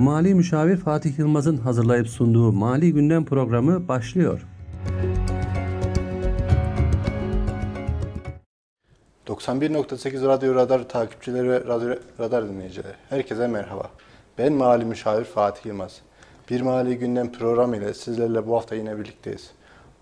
Mali Müşavir Fatih Yılmaz'ın hazırlayıp sunduğu Mali Gündem programı başlıyor. 91.8 Radyo Radar takipçileri ve Radyo Radar dinleyicileri. Herkese merhaba. Ben Mali Müşavir Fatih Yılmaz. Bir Mali Gündem programı ile sizlerle bu hafta yine birlikteyiz.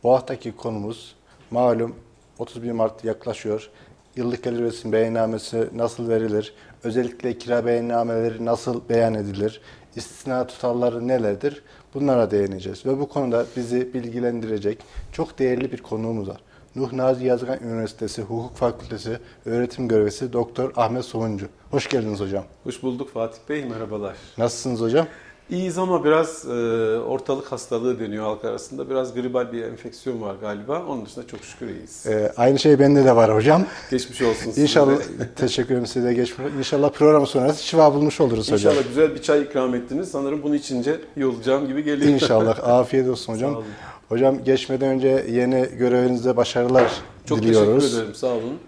Bu haftaki konumuz malum 31 Mart yaklaşıyor. Yıllık gelir ve beyannamesi nasıl verilir? Özellikle kira beyannameleri nasıl beyan edilir? İstisna tutarları nelerdir? Bunlara değineceğiz. Ve bu konuda bizi bilgilendirecek çok değerli bir konuğumuz var. Nuh Nazi Yazgan Üniversitesi Hukuk Fakültesi öğretim görevlisi Doktor Ahmet Soğuncu. Hoş geldiniz hocam. Hoş bulduk Fatih Bey, merhabalar. Nasılsınız hocam? İyiyiz ama biraz e, ortalık hastalığı deniyor halk arasında. Biraz gribal bir enfeksiyon var galiba. Onun dışında çok şükür iyiyiz. Ee, aynı şey bende de var hocam. Geçmiş olsun size. İnşallah, teşekkür ederim size de geçmiş İnşallah programı sonrası şifa bulmuş oluruz hocam. İnşallah güzel bir çay ikram ettiniz. Sanırım bunu içince iyi olacağım gibi geliyor. İnşallah. Afiyet olsun hocam. Sağ olun. Hocam geçmeden önce yeni görevinizde başarılar Çok diliyoruz. teşekkür ederim, sağ olun.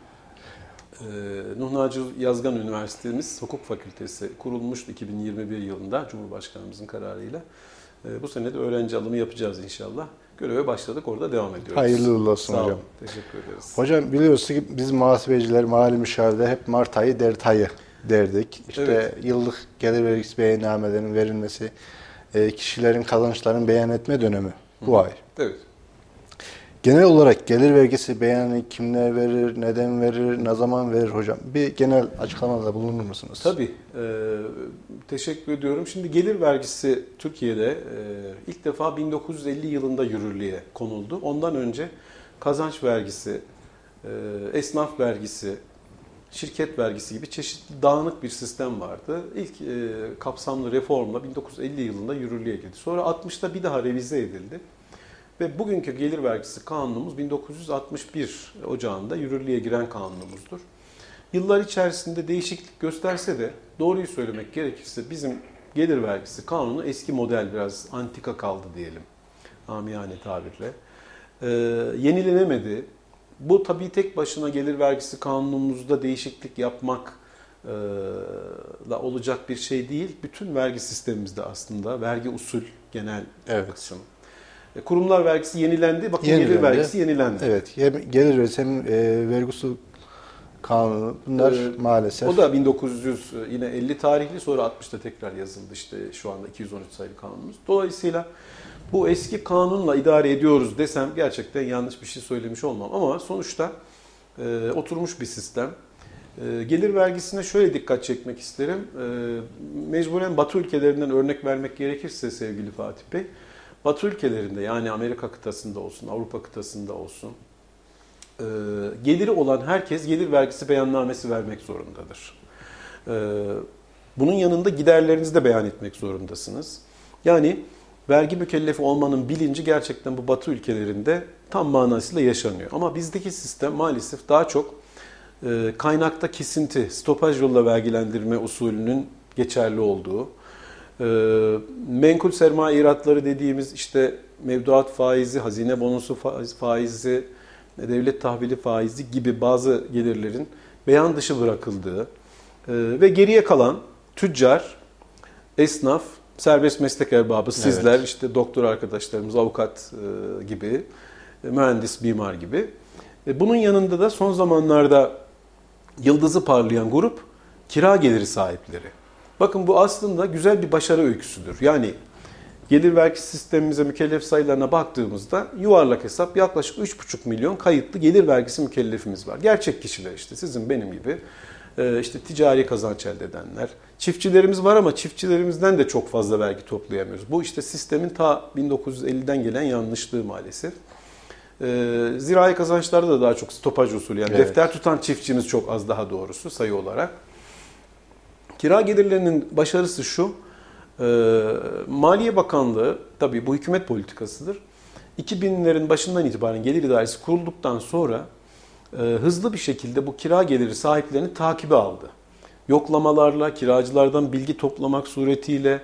Ee, Nuh Naci Yazgan Üniversitemiz Hukuk Fakültesi kurulmuştu 2021 yılında Cumhurbaşkanımızın kararıyla. Ee, bu sene de öğrenci alımı yapacağız inşallah. Göreve başladık, orada devam ediyoruz. Hayırlı uğurlu olsun Sağ hocam. olun, teşekkür ederiz. Hocam biliyorsunuz ki biz muhasebeciler, mali müşavirde hep Mart ayı, dert ayı derdik. İşte Evet. yıllık gelir vergisi beyannamelerinin verilmesi, e, kişilerin kazançlarını beyan etme dönemi bu ay. Evet. Genel olarak gelir vergisi beyanı kimler verir, neden verir, ne zaman verir hocam? Bir genel açıklamada bulunur musunuz? Tabii. e, teşekkür ediyorum. Şimdi gelir vergisi Türkiye'de e, ilk defa 1950 yılında yürürlüğe konuldu. Ondan önce kazanç vergisi, e, esnaf vergisi, şirket vergisi gibi çeşitli dağınık bir sistem vardı. İlk e, kapsamlı reformla 1950 yılında yürürlüğe girdi. Sonra 60'ta bir daha revize edildi. Ve bugünkü gelir vergisi kanunumuz 1961 Ocağı'nda yürürlüğe giren kanunumuzdur. Yıllar içerisinde değişiklik gösterse de doğruyu söylemek gerekirse bizim gelir vergisi kanunu eski model biraz antika kaldı diyelim. Amiyane tabirle. Ee, yenilenemedi. Bu tabii tek başına gelir vergisi kanunumuzda değişiklik yapmak e, da olacak bir şey değil. Bütün vergi sistemimizde aslında vergi usul genel Evet. kısım. E, Kurumlar vergisi yenilendi. Bakın Yenilendi. gelir vergisi yenilendi. Evet, hem gelir vergisi hem e, vergi usul kanunu bunlar Ee, maalesef. O da 1900 e, yine 50 tarihli sonra 60'ta tekrar yazıldı işte şu anda 213 sayılı kanunumuz. Dolayısıyla bu eski kanunla idare ediyoruz desem gerçekten yanlış bir şey söylemiş olmam ama sonuçta e, oturmuş bir sistem. E, gelir vergisine şöyle dikkat çekmek isterim. E, mecburen Batı ülkelerinden örnek vermek gerekirse sevgili Fatih Bey, Batı ülkelerinde yani Amerika kıtasında olsun, Avrupa kıtasında olsun e, geliri olan herkes gelir vergisi beyannamesi vermek zorundadır. E, bunun yanında giderlerinizi de beyan etmek zorundasınız. Yani vergi mükellefi olmanın bilinci gerçekten bu batı ülkelerinde tam manasıyla yaşanıyor. Ama bizdeki sistem maalesef daha çok e, kaynakta kesinti, stopaj yolla vergilendirme usulünün geçerli olduğu, menkul sermaye iratları dediğimiz işte mevduat faizi, hazine bonusu faiz- faizi, devlet tahvili faizi gibi bazı gelirlerin beyan dışı bırakıldığı e, ve geriye kalan tüccar, esnaf, serbest meslek erbabı, sizler, Evet. işte doktor arkadaşlarımız, avukat e, gibi, e, mühendis, mimar gibi. Bunun yanında da son zamanlarda yıldızı parlayan grup kira geliri sahipleri. Bakın bu aslında güzel bir başarı öyküsüdür. Yani gelir vergisi sistemimize mükellef sayılarına baktığımızda yuvarlak hesap yaklaşık 3,5 milyon kayıtlı gelir vergisi mükellefimiz var. Gerçek kişiler işte sizin benim gibi e, işte ticari kazanç elde edenler. Çiftçilerimiz var ama çiftçilerimizden de çok fazla vergi toplayamıyoruz. Bu işte sistemin ta 1950'den gelen yanlışlığı maalesef. E, zirai kazançlarda da daha çok stopaj usulü yani Evet. defter tutan çiftçimiz çok az daha doğrusu sayı olarak. Kira gelirlerinin başarısı şu, e, Maliye Bakanlığı, tabii bu hükümet politikasıdır. 2000'lerin başından itibaren gelir idaresi kurulduktan sonra e, hızlı bir şekilde bu kira geliri sahiplerini takibe aldı. Yoklamalarla, kiracılardan bilgi toplamak suretiyle,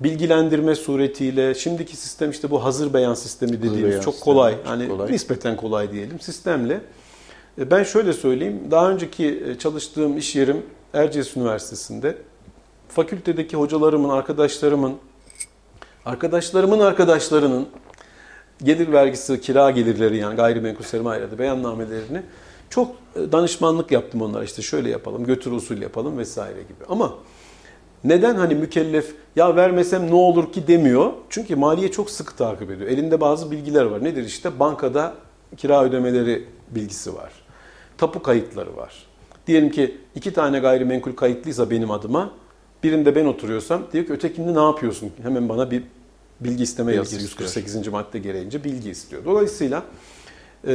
bilgilendirme suretiyle, şimdiki sistem işte bu hazır beyan sistemi dediğimiz beyan çok sistemi, kolay, çok hani kolay. nispeten kolay diyelim sistemle. E, Ben şöyle söyleyeyim, daha önceki çalıştığım iş yerim Erciyes Üniversitesi'nde fakültedeki hocalarımın, arkadaşlarımın, arkadaşlarımın arkadaşlarının gelir vergisi, kira gelirleri yani gayrimenkul sermaye ya da beyannamelerini çok e, danışmanlık yaptım onlara işte şöyle yapalım, götür usul yapalım vesaire gibi. Ama neden hani mükellef ya vermesem ne olur ki demiyor? Çünkü maliye çok sıkı takip ediyor. Elinde bazı bilgiler var. Nedir işte? Bankada kira ödemeleri bilgisi var. Tapu kayıtları var. Diyelim ki iki tane gayrimenkul kayıtlıysa benim adıma birinde ben oturuyorsam diyor ki ötekinde ne yapıyorsun? Hemen bana bir bilgi isteme Bilgi yazısı istiyor. 148. madde gereğince bilgi istiyor. Dolayısıyla e,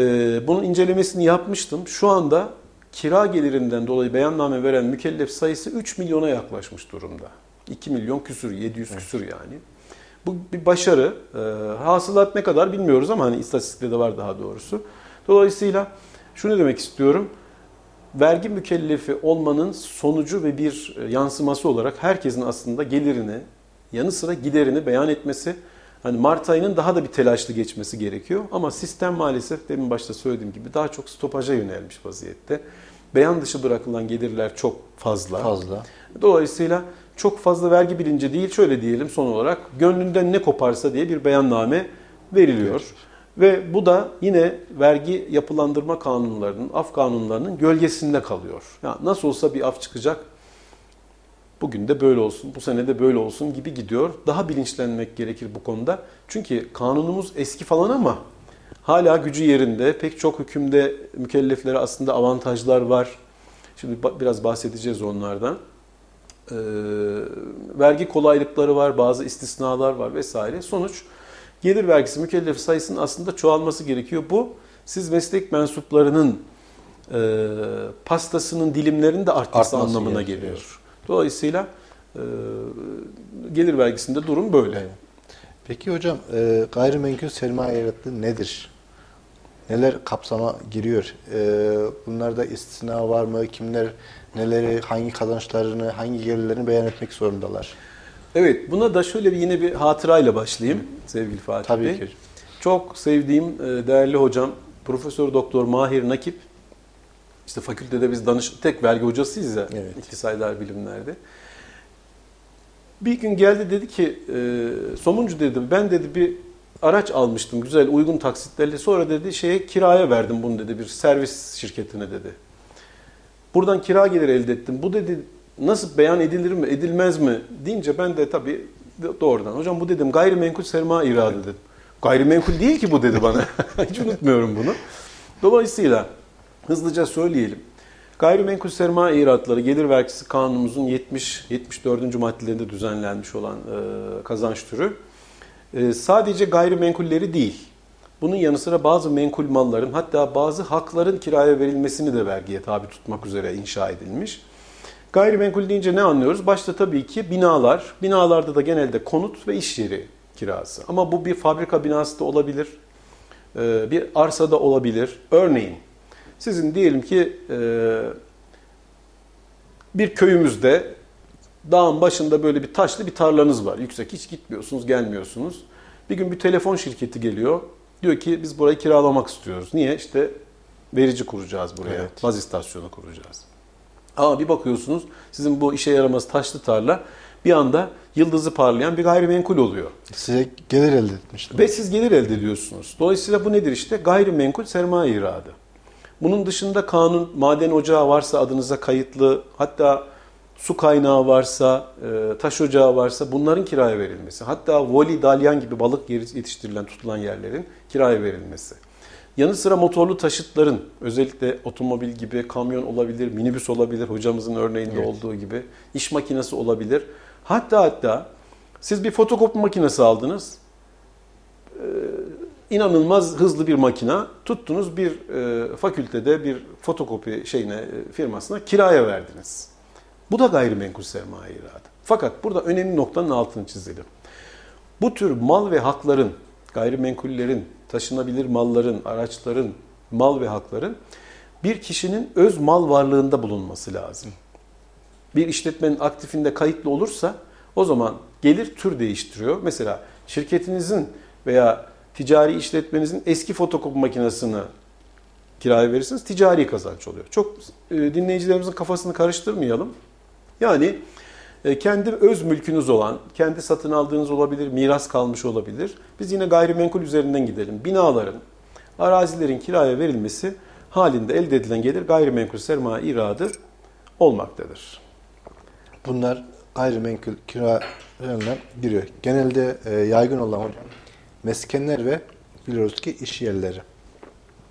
bunun incelemesini yapmıştım. Şu anda kira gelirinden dolayı beyanname veren mükellef sayısı 3 milyona yaklaşmış durumda. 2 milyon küsür, 700 küsür yani. Bu bir başarı. E, hasılat ne kadar bilmiyoruz ama hani istatistikte de var daha doğrusu. Dolayısıyla şunu demek istiyorum. Vergi mükellefi olmanın sonucu ve bir e, yansıması olarak herkesin aslında gelirini yanı sıra giderini beyan etmesi Hani Mart ayının daha da bir telaşlı geçmesi gerekiyor ama sistem maalesef demin başta söylediğim gibi daha çok stopaja yönelmiş vaziyette. Beyan dışı bırakılan gelirler çok fazla. Fazla. Dolayısıyla çok fazla vergi bilinci değil şöyle diyelim son olarak gönlünden ne koparsa diye bir beyanname veriliyor. Ve bu da yine vergi yapılandırma kanunlarının, af kanunlarının gölgesinde kalıyor. Ya nasıl olsa bir af çıkacak, bugün de böyle olsun, bu sene de böyle olsun gibi gidiyor. Daha bilinçlenmek gerekir bu konuda. Çünkü kanunumuz eski falan ama hala gücü yerinde. Pek çok hükümde mükelleflere aslında avantajlar var. Şimdi biraz bahsedeceğiz onlardan. Ee, vergi kolaylıkları var, bazı istisnalar var vesaire. Sonuç gelir vergisi mükellef sayısının aslında çoğalması gerekiyor. Bu siz meslek mensuplarının e, pastasının dilimlerinin de artması, Artması anlamına gerekiyor. geliyor. Dolayısıyla e, gelir vergisinde durum böyle. Evet. Peki hocam e, gayrimenkul sermaye yarattığı nedir? Neler kapsama giriyor? E, bunlarda istisna var mı? Kimler neleri, hangi kazançlarını, hangi gelirlerini beyan etmek zorundalar? Evet, buna da şöyle bir yine bir hatırayla başlayayım sevgili Fatih Tabii Bey. ki. Çok sevdiğim e, değerli hocam Profesör Doktor Mahir Nakip işte fakültede biz danış tek vergi hocasıyız ya Evet. iktisadi bilimlerde. Bir gün geldi dedi ki e, Somuncu dedi ben dedi bir araç almıştım güzel uygun taksitlerle sonra dedi şeye kiraya verdim bunu dedi bir servis şirketine dedi. Buradan kira geliri elde ettim. Bu dedi nasıl beyan edilir mi edilmez mi deyince ben de tabii doğrudan hocam bu dedim gayrimenkul sermaye iradı dedim. Gayrimenkul değil ki bu dedi bana. Hiç unutmuyorum bunu. Dolayısıyla hızlıca söyleyelim. Gayrimenkul sermaye iratları gelir vergisi kanunumuzun 70-74. maddelerinde düzenlenmiş olan e, kazanç türü. E, sadece gayrimenkulleri değil, bunun yanı sıra bazı menkul malların hatta bazı hakların kiraya verilmesini de vergiye tabi tutmak üzere inşa edilmiş. Gayrimenkul deyince ne anlıyoruz? Başta tabii ki binalar. Binalarda da genelde konut ve iş yeri kirası. Ama bu bir fabrika binası da olabilir, e, bir arsa da olabilir. Örneğin sizin diyelim ki e, bir köyümüzde dağın başında böyle bir taşlı bir tarlanız var. Yüksek hiç gitmiyorsunuz, gelmiyorsunuz. Bir gün bir telefon şirketi geliyor. Diyor ki biz burayı kiralamak istiyoruz. Niye? İşte verici kuracağız buraya. Evet. Baz istasyonu kuracağız. Ama bir bakıyorsunuz sizin bu işe yaramaz taşlı tarla bir anda yıldızı parlayan bir gayrimenkul oluyor. Size gelir elde etmiştim. Ve siz gelir elde ediyorsunuz. Dolayısıyla bu nedir işte? Gayrimenkul sermaye iradı. Bunun dışında kanun, maden ocağı varsa adınıza kayıtlı, hatta su kaynağı varsa, e, taş ocağı varsa bunların kiraya verilmesi. Hatta voli, dalyan gibi balık yetiştirilen, tutulan yerlerin kiraya verilmesi. Yanı sıra motorlu taşıtların, özellikle otomobil gibi kamyon olabilir, minibüs olabilir, hocamızın örneğinde Evet. olduğu gibi, iş makinesi olabilir. Hatta hatta siz bir fotokopi makinesi aldınız, inanılmaz hızlı bir makina tuttunuz bir e, fakültede bir fotokopi şeyine e, firmasına kiraya verdiniz. Bu da gayrimenkul sermaye iradı. Fakat burada önemli noktanın altını çizelim. Bu tür mal ve hakların, gayrimenkullerin, taşınabilir malların, araçların, mal ve hakların bir kişinin öz mal varlığında bulunması lazım. Bir işletmenin aktifinde kayıtlı olursa o zaman gelir tür değiştiriyor. Mesela şirketinizin veya ticari işletmenizin eski fotokopi makinesini kiraya verirsiniz ticari kazanç oluyor. Çok e, dinleyicilerimizin kafasını karıştırmayalım. Yani kendi öz mülkünüz olan, kendi satın aldığınız olabilir, miras kalmış olabilir. Biz yine gayrimenkul üzerinden gidelim. Binaların, arazilerin kiraya verilmesi halinde elde edilen gelir gayrimenkul sermaye iradı olmaktadır. Bunlar gayrimenkul kiralarına giriyor. Genelde e, yaygın olan meskenler ve biliyoruz ki iş yerleri.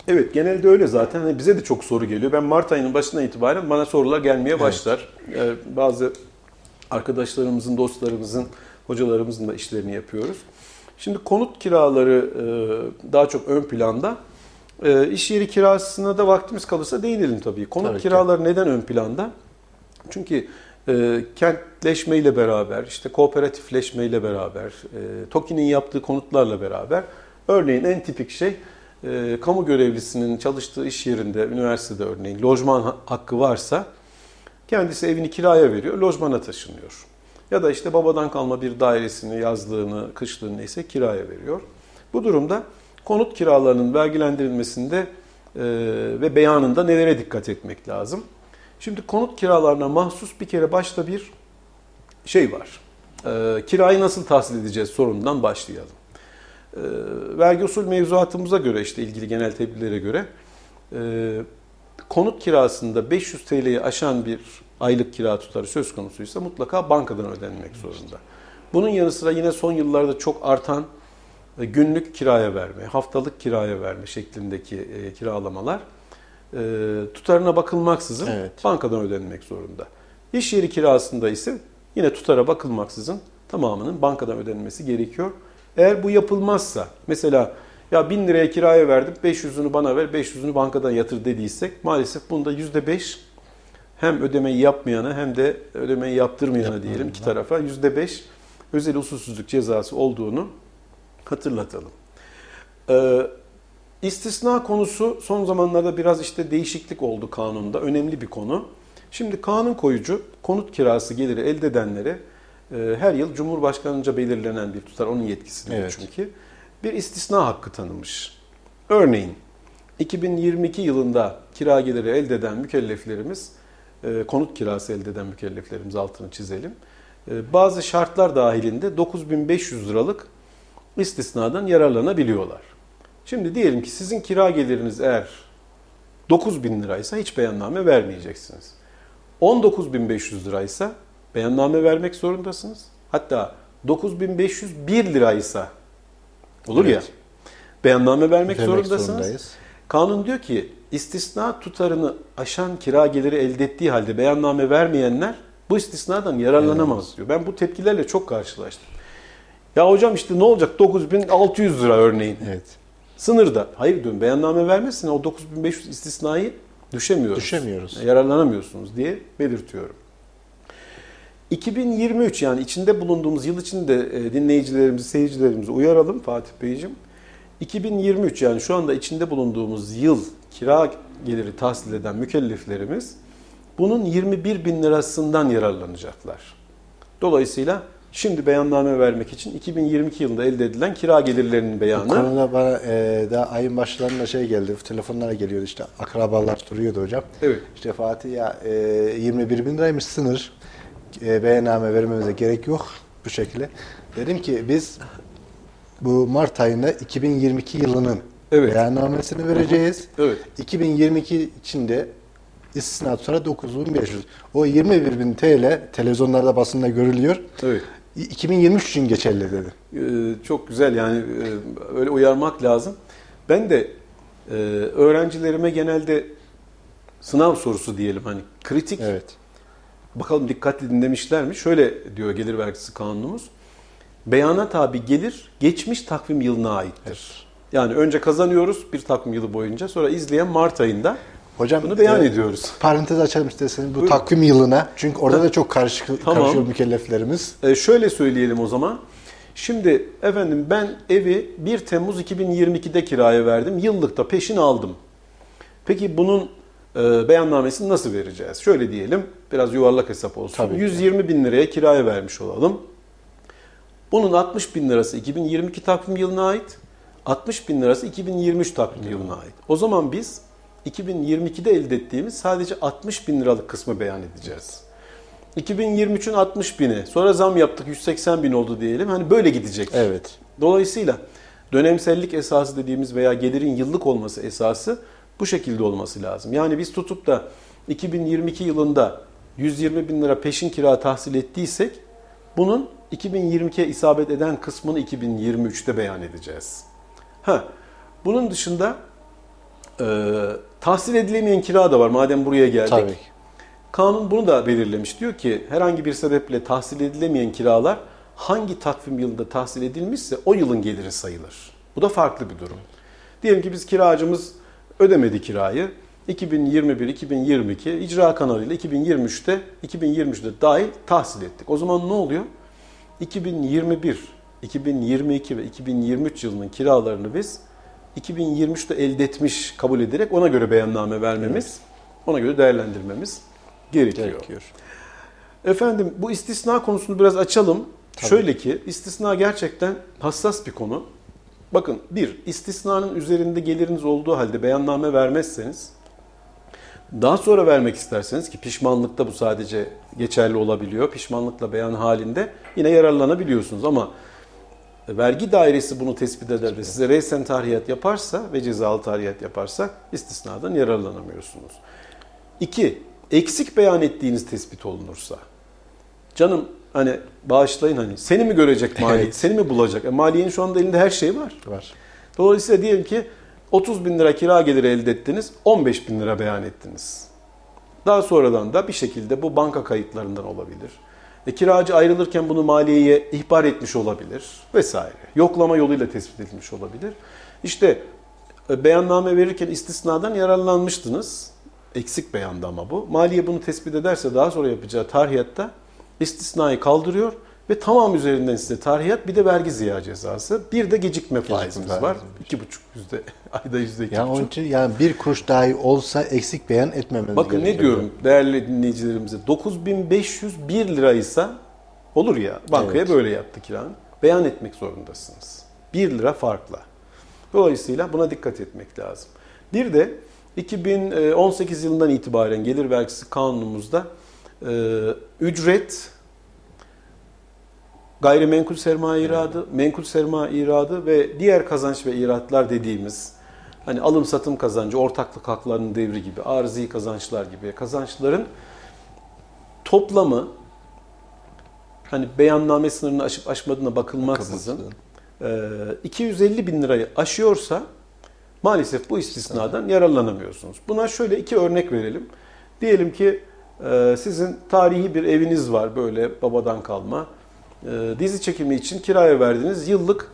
Evet genelde öyle zaten. Hani bize de çok soru geliyor. Ben Mart ayının başından itibaren bana sorular gelmeye başlar. Ee, bazı arkadaşlarımızın, dostlarımızın, hocalarımızın da işlerini yapıyoruz. Şimdi konut kiraları e, daha çok ön planda. E, iş yeri kirasına da vaktimiz kalırsa değinelim tabii. Konut Tabii ki. kiraları neden ön planda? Çünkü e, kentleşmeyle beraber, işte kooperatifleşmeyle beraber, e, TOKİ'nin yaptığı konutlarla beraber örneğin en tipik şey e, kamu görevlisinin çalıştığı iş yerinde, üniversitede örneğin lojman ha- hakkı varsa kendisi evini kiraya veriyor, lojmana taşınıyor. Ya da işte babadan kalma bir dairesini, yazlığını, kışlığını neyse kiraya veriyor. Bu durumda konut kiralarının vergilendirilmesinde e, ve beyanında nelere dikkat etmek lazım? Şimdi konut kiralarına mahsus bir kere başta bir şey var. E, kirayı nasıl tahsil edeceğiz sorundan başlayalım. E, vergi usul mevzuatımıza göre işte ilgili genel tedbirlere göre e, konut kirasında 500 TL'yi aşan bir aylık kira tutarı söz konusuysa mutlaka bankadan ödenmek zorunda. Bunun yanı sıra yine son yıllarda çok artan e, günlük kiraya verme, haftalık kiraya verme şeklindeki e, kiralamalar e, tutarına bakılmaksızın Evet. bankadan ödenmek zorunda. İş yeri kirasında ise yine tutara bakılmaksızın tamamının bankadan ödenmesi gerekiyor. Eğer bu yapılmazsa mesela ya 1000 liraya kiraya verdim 500'ünü bana ver 500'ünü bankadan yatır dediysek maalesef bunda %5 hem ödemeyi yapmayana hem de ödemeyi yaptırmayana diyelim iki tarafa %5 özel usulsüzlük cezası olduğunu hatırlatalım. Ee, istisna konusu son zamanlarda biraz işte değişiklik oldu kanunda. Önemli bir konu. Şimdi kanun koyucu konut kirası geliri elde edenlere e, her yıl Cumhurbaşkanı'nca belirlenen bir tutar onun yetkisinde Evet. çünkü bir istisna hakkı tanımış. Örneğin 2022 yılında kira geliri elde eden mükelleflerimiz, e, konut kirası elde eden mükelleflerimiz altını çizelim. E, Bazı şartlar dahilinde 9500 liralık istisnadan yararlanabiliyorlar. Şimdi diyelim ki sizin kira geliriniz eğer 9000 liraysa hiç beyanname vermeyeceksiniz. 19500 liraysa beyanname vermek zorundasınız. Hatta 9501 liraysa olur ya Evet. beyanname vermek Vermek zorundasınız. zorundayız. Kanun diyor ki istisna tutarını aşan kira geliri elde ettiği halde beyanname vermeyenler bu istisnadan yararlanamaz diyor. Ben bu tepkilerle çok karşılaştım. Ya hocam işte ne olacak 9600 lira örneğin. Evet. Sınırda. Hayır diyorum beyanname vermezsin o 9500 istisnayı düşemiyoruz. Düşemiyoruz. Yararlanamıyorsunuz diye belirtiyorum. 2023 yani içinde bulunduğumuz yıl içinde e, dinleyicilerimizi, seyircilerimizi uyaralım Fatih Beyciğim. 2023 yani şu anda içinde bulunduğumuz yıl kira geliri tahsil eden mükelleflerimiz bunun 21 bin lirasından yararlanacaklar. Dolayısıyla şimdi beyanname vermek için 2022 yılında elde edilen kira gelirlerinin Bu beyanı konuda bana e, daha ayın başlarında şey geldi, telefonlara geliyordu işte akrabalar soruyordu hocam. Evet. İşte Fatih ya e, 21 bin liraymış sınır, e, beyanname vermemize gerek yok bu şekilde. Dedim ki biz bu Mart ayında 2022 yılının Evet. beyannamesini vereceğiz. Evet. 2022 içinde istisna tutarı 9500. O 21 bin TL televizyonlarda basında görülüyor. Evet. 2023 için geçerli dedi. Ee, çok güzel yani e, öyle uyarmak lazım. Ben de e, öğrencilerime genelde sınav sorusu diyelim hani kritik Evet. Bakalım dikkatli dinlemişler mi? Şöyle diyor gelir vergisi kanunumuz. Beyana tabi gelir geçmiş takvim yılına aittir. Yani önce kazanıyoruz bir takvim yılı boyunca sonra izleyen Mart ayında Hocam bunu beyan e, ediyoruz. Parantez açalım isterseniz bu Buyurun. takvim yılına. Çünkü orada da çok karışık, Tamam. karışıyor mükelleflerimiz. E, şöyle söyleyelim o zaman. Şimdi efendim ben evi 1 Temmuz 2022'de kiraya verdim. Yıllıkta peşin aldım. Peki bunun e, beyannamesini nasıl vereceğiz? Şöyle diyelim, biraz yuvarlak hesap olsun. Tabii ki. 120 bin liraya kiraya vermiş olalım. Bunun 60 bin lirası 2022 takvim yılına ait, 60 bin lirası 2023 takvim yılına ait. O zaman biz 2022'de elde ettiğimiz sadece 60 bin liralık kısmı beyan edeceğiz. 2023'ün 60 bini. Sonra zam yaptık 180 bin oldu diyelim. Hani böyle gidecek. Evet. Dolayısıyla dönemsellik esası dediğimiz veya gelirin yıllık olması esası bu şekilde olması lazım. Yani biz tutup da 2022 yılında 120 bin lira peşin kira tahsil ettiysek bunun 2022'ye isabet eden kısmını 2023'te beyan edeceğiz. Ha, bunun dışında e, tahsil edilemeyen kira da var madem buraya geldik. Tabii. Kanun bunu da belirlemiş. Diyor ki herhangi bir sebeple tahsil edilemeyen kiralar hangi takvim yılında tahsil edilmişse o yılın geliri sayılır. Bu da farklı bir durum. Diyelim ki biz kiracımız ödemedi kirayı. 2021-2022 icra kanalıyla 2023'te 2023'te dahil tahsil ettik. O zaman ne oluyor? 2021, 2022 ve 2023 yılının kiralarını biz 2023'te elde etmiş kabul ederek ona göre beyanname vermemiz, ona göre değerlendirmemiz gerekiyor. Gerekiyor. Efendim bu istisna konusunu biraz açalım. Tabii. Şöyle ki istisna gerçekten hassas bir konu. Bakın bir istisnanın üzerinde geliriniz olduğu halde beyanname vermezseniz daha sonra vermek isterseniz ki pişmanlıkta bu sadece geçerli olabiliyor. Pişmanlıkla beyan halinde yine yararlanabiliyorsunuz ama vergi dairesi bunu tespit eder ve size reysen tarihiyat yaparsa ve cezalı tarihiyat yaparsa istisnadan yararlanamıyorsunuz. İki, eksik beyan ettiğiniz tespit olunursa. Canım hani bağışlayın hani seni mi görecek maliye, Evet. seni mi bulacak? E, maliyenin şu anda elinde her şey var. Var. Dolayısıyla diyelim ki 30 bin lira kira geliri elde ettiniz, 15 bin lira beyan ettiniz. Daha sonradan da bir şekilde bu banka kayıtlarından olabilir. E, kiracı ayrılırken bunu maliyeye ihbar etmiş olabilir vesaire. Yoklama yoluyla tespit edilmiş olabilir. İşte e, beyanname verirken istisnadan yararlanmıştınız. Eksik beyandı ama bu. Maliye bunu tespit ederse daha sonra yapacağı tarihatta istisnayı kaldırıyor ve tamam üzerinden size tarihiyat bir de vergi ziya cezası. Bir de gecikme faizimiz faizi. var. İki buçuk yüzde, ayda yüzde iki Yani onun buçuk. için yani bir kuruş dahi olsa eksik beyan etmemeniz Bakın ne diyorum değerli dinleyicilerimize 9501 liraysa olur ya bankaya Evet. böyle yaptı kiranın. Beyan etmek zorundasınız. 1 lira farkla. Dolayısıyla buna dikkat etmek lazım. Bir de 2018 yılından itibaren gelir vergisi kanunumuzda e, ücret, gayrimenkul sermaye iradı, menkul sermaye iradı ve diğer kazanç ve iratlar dediğimiz hani alım satım kazancı, ortaklık haklarının devri gibi, arzi kazançlar gibi kazançların toplamı hani beyanname sınırını aşıp aşmadığına bakılmaksızın Bakılmaksızın. e, 250 bin lirayı aşıyorsa maalesef bu istisnadan yararlanamıyorsunuz. Buna şöyle iki örnek verelim. Diyelim ki sizin tarihi bir eviniz var böyle babadan kalma. E, Dizi çekimi için kiraya verdiniz. Yıllık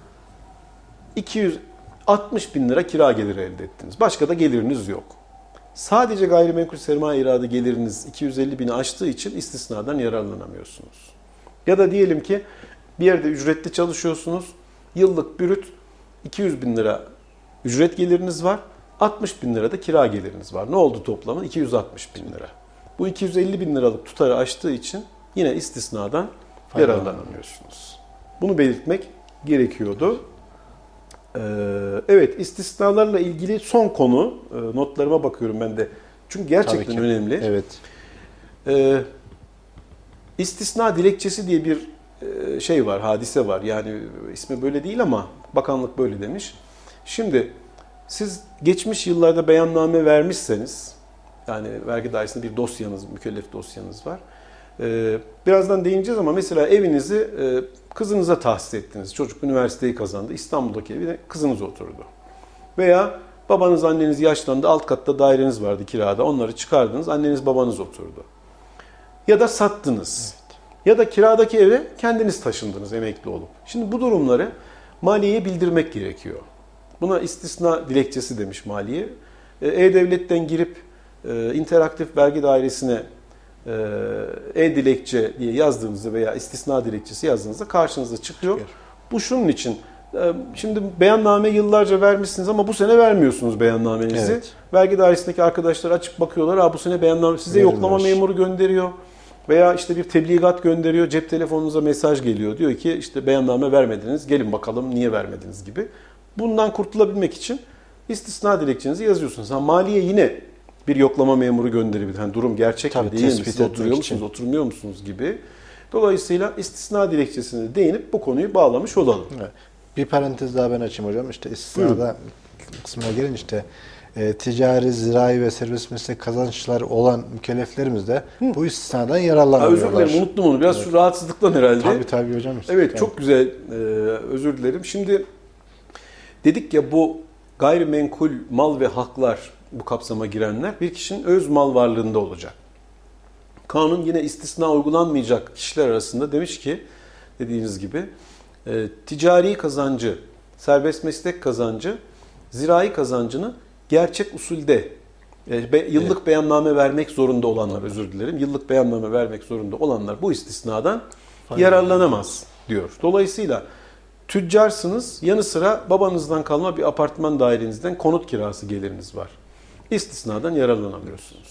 260 bin lira kira geliri elde ettiniz. Başka da geliriniz yok. Sadece gayrimenkul sermaye iradı geliriniz 250 bini aştığı için istisnadan yararlanamıyorsunuz. Ya da diyelim ki bir yerde ücretli çalışıyorsunuz. Yıllık bürüt 200 bin lira ücret geliriniz var. 60 bin lira da kira geliriniz var. Ne oldu toplamı? 260 bin lira. Bu 250 bin liralık tutarı aştığı için yine istisnadan yararlanamıyorsunuz. Bunu belirtmek gerekiyordu. Ee, evet istisnalarla ilgili son konu e, notlarıma bakıyorum ben de. Çünkü gerçekten önemli. Evet. Ee, istisna dilekçesi diye bir e, şey var, hadise var. Yani ismi böyle değil ama bakanlık böyle demiş. Şimdi siz geçmiş yıllarda beyanname vermişseniz, yani vergi dairesinde bir dosyanız, mükellef dosyanız var. Ee, birazdan değineceğiz ama mesela evinizi e, kızınıza tahsis ettiniz. Çocuk üniversiteyi kazandı. İstanbul'daki evine kızınız oturdu. Veya babanız anneniz yaşlandı. Alt katta daireniz vardı kirada. Onları çıkardınız. Anneniz babanız oturdu. Ya da sattınız. Ya da kiradaki eve kendiniz taşındınız emekli olup. Şimdi bu durumları maliyeye bildirmek gerekiyor. Buna istisna dilekçesi demiş maliye. E, E-Devlet'ten girip e, interaktif vergi dairesine e-dilekçe diye yazdığınızda veya istisna dilekçesi yazdığınızda karşınıza çıkıyor. Çıkıyor. Bu şunun için. e, Şimdi beyanname yıllarca vermişsiniz ama bu sene vermiyorsunuz beyannamenizi. Evet. Vergi dairesindeki arkadaşlar açıp bakıyorlar. Ha bu sene beyanname size Verilmiş. yoklama memuru gönderiyor. Veya işte bir tebligat gönderiyor. Cep telefonunuza mesaj geliyor. Diyor ki işte beyanname vermediniz. Gelin bakalım niye vermediniz gibi. Bundan kurtulabilmek için istisna dilekçenizi yazıyorsunuz. Ha, maliye yine bir yoklama memuru gönderebilir. Hani durum gerçek Tabii, mi değil mi? Siz oturuyor için. musunuz, oturmuyor musunuz gibi. Dolayısıyla istisna dilekçesine değinip bu konuyu bağlamış olalım. Evet. Bir parantez daha ben açayım hocam. İşte istisnada kısmına gelin işte e, ticari, zirai ve serbest meslek kazançları olan mükelleflerimiz de bu istisnadan Ha, özür dilerim unuttum onu. Biraz şu rahatsızlıktan herhalde. Tabii tabii hocam. Evet Yani çok güzel e, özür dilerim. Şimdi dedik ya bu gayrimenkul mal ve haklar bu kapsama girenler bir kişinin öz mal varlığında olacak. Kanun yine istisna uygulanmayacak kişiler arasında demiş ki dediğiniz gibi e, ticari kazancı, serbest meslek kazancı, zirai kazancını gerçek usulde e, be- yıllık beyanname vermek zorunda olanlar özür dilerim. Yıllık beyanname vermek zorunda olanlar bu istisnadan yararlanamaz diyor. Dolayısıyla tüccarsınız yanı sıra babanızdan kalma bir apartman dairenizden konut kirası geliriniz var. İstisnadan yararlanamıyorsunuz.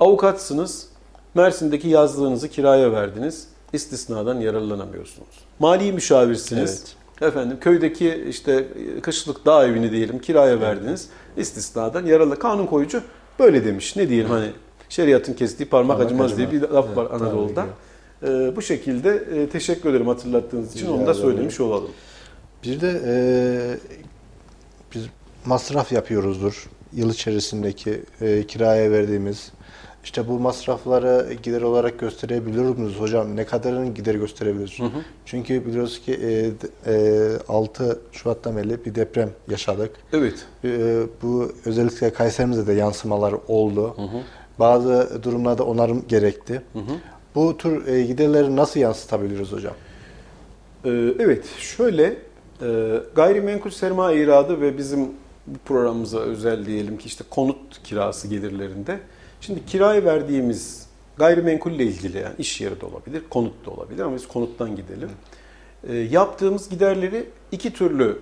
Avukatsınız Mersin'deki yazlığınızı kiraya verdiniz. İstisnadan yararlanamıyorsunuz. Mali müşavirsiniz. Efendim köydeki işte kışlık dağ evini diyelim kiraya verdiniz. İstisnadan yararlı kanun koyucu böyle demiş. Ne diyelim hani şeriatın kestiği parmak, Parmak acımaz diye bir acımaz. laf var Evet, Anadolu'da. tabii Ee, bu şekilde e, teşekkür ederim hatırlattığınız için Rica onu da söylemiş olalım. Bir de e, biz masraf yapıyoruzdur. Yıl içerisindeki e, kiraya verdiğimiz. İşte bu masrafları gider olarak gösterebiliyor muyuz hocam? Ne kadarını gider gösterebiliriz? Çünkü biliyoruz ki e, e, 6 Şubat'tan beri bir deprem yaşadık. Evet. E, bu özellikle Kayserimizde de yansımalar oldu. Bazı durumlarda onarım gerekti. Bu tür e, giderleri nasıl yansıtabiliriz hocam? Ee, evet, şöyle e, gayrimenkul sermaye iradı ve bizim bu programımıza özel diyelim ki işte konut kirası gelirlerinde. Şimdi kiraya verdiğimiz gayrimenkulle ilgili yani iş yeri de olabilir, konut da olabilir ama biz konuttan gidelim. Ee, yaptığımız giderleri iki türlü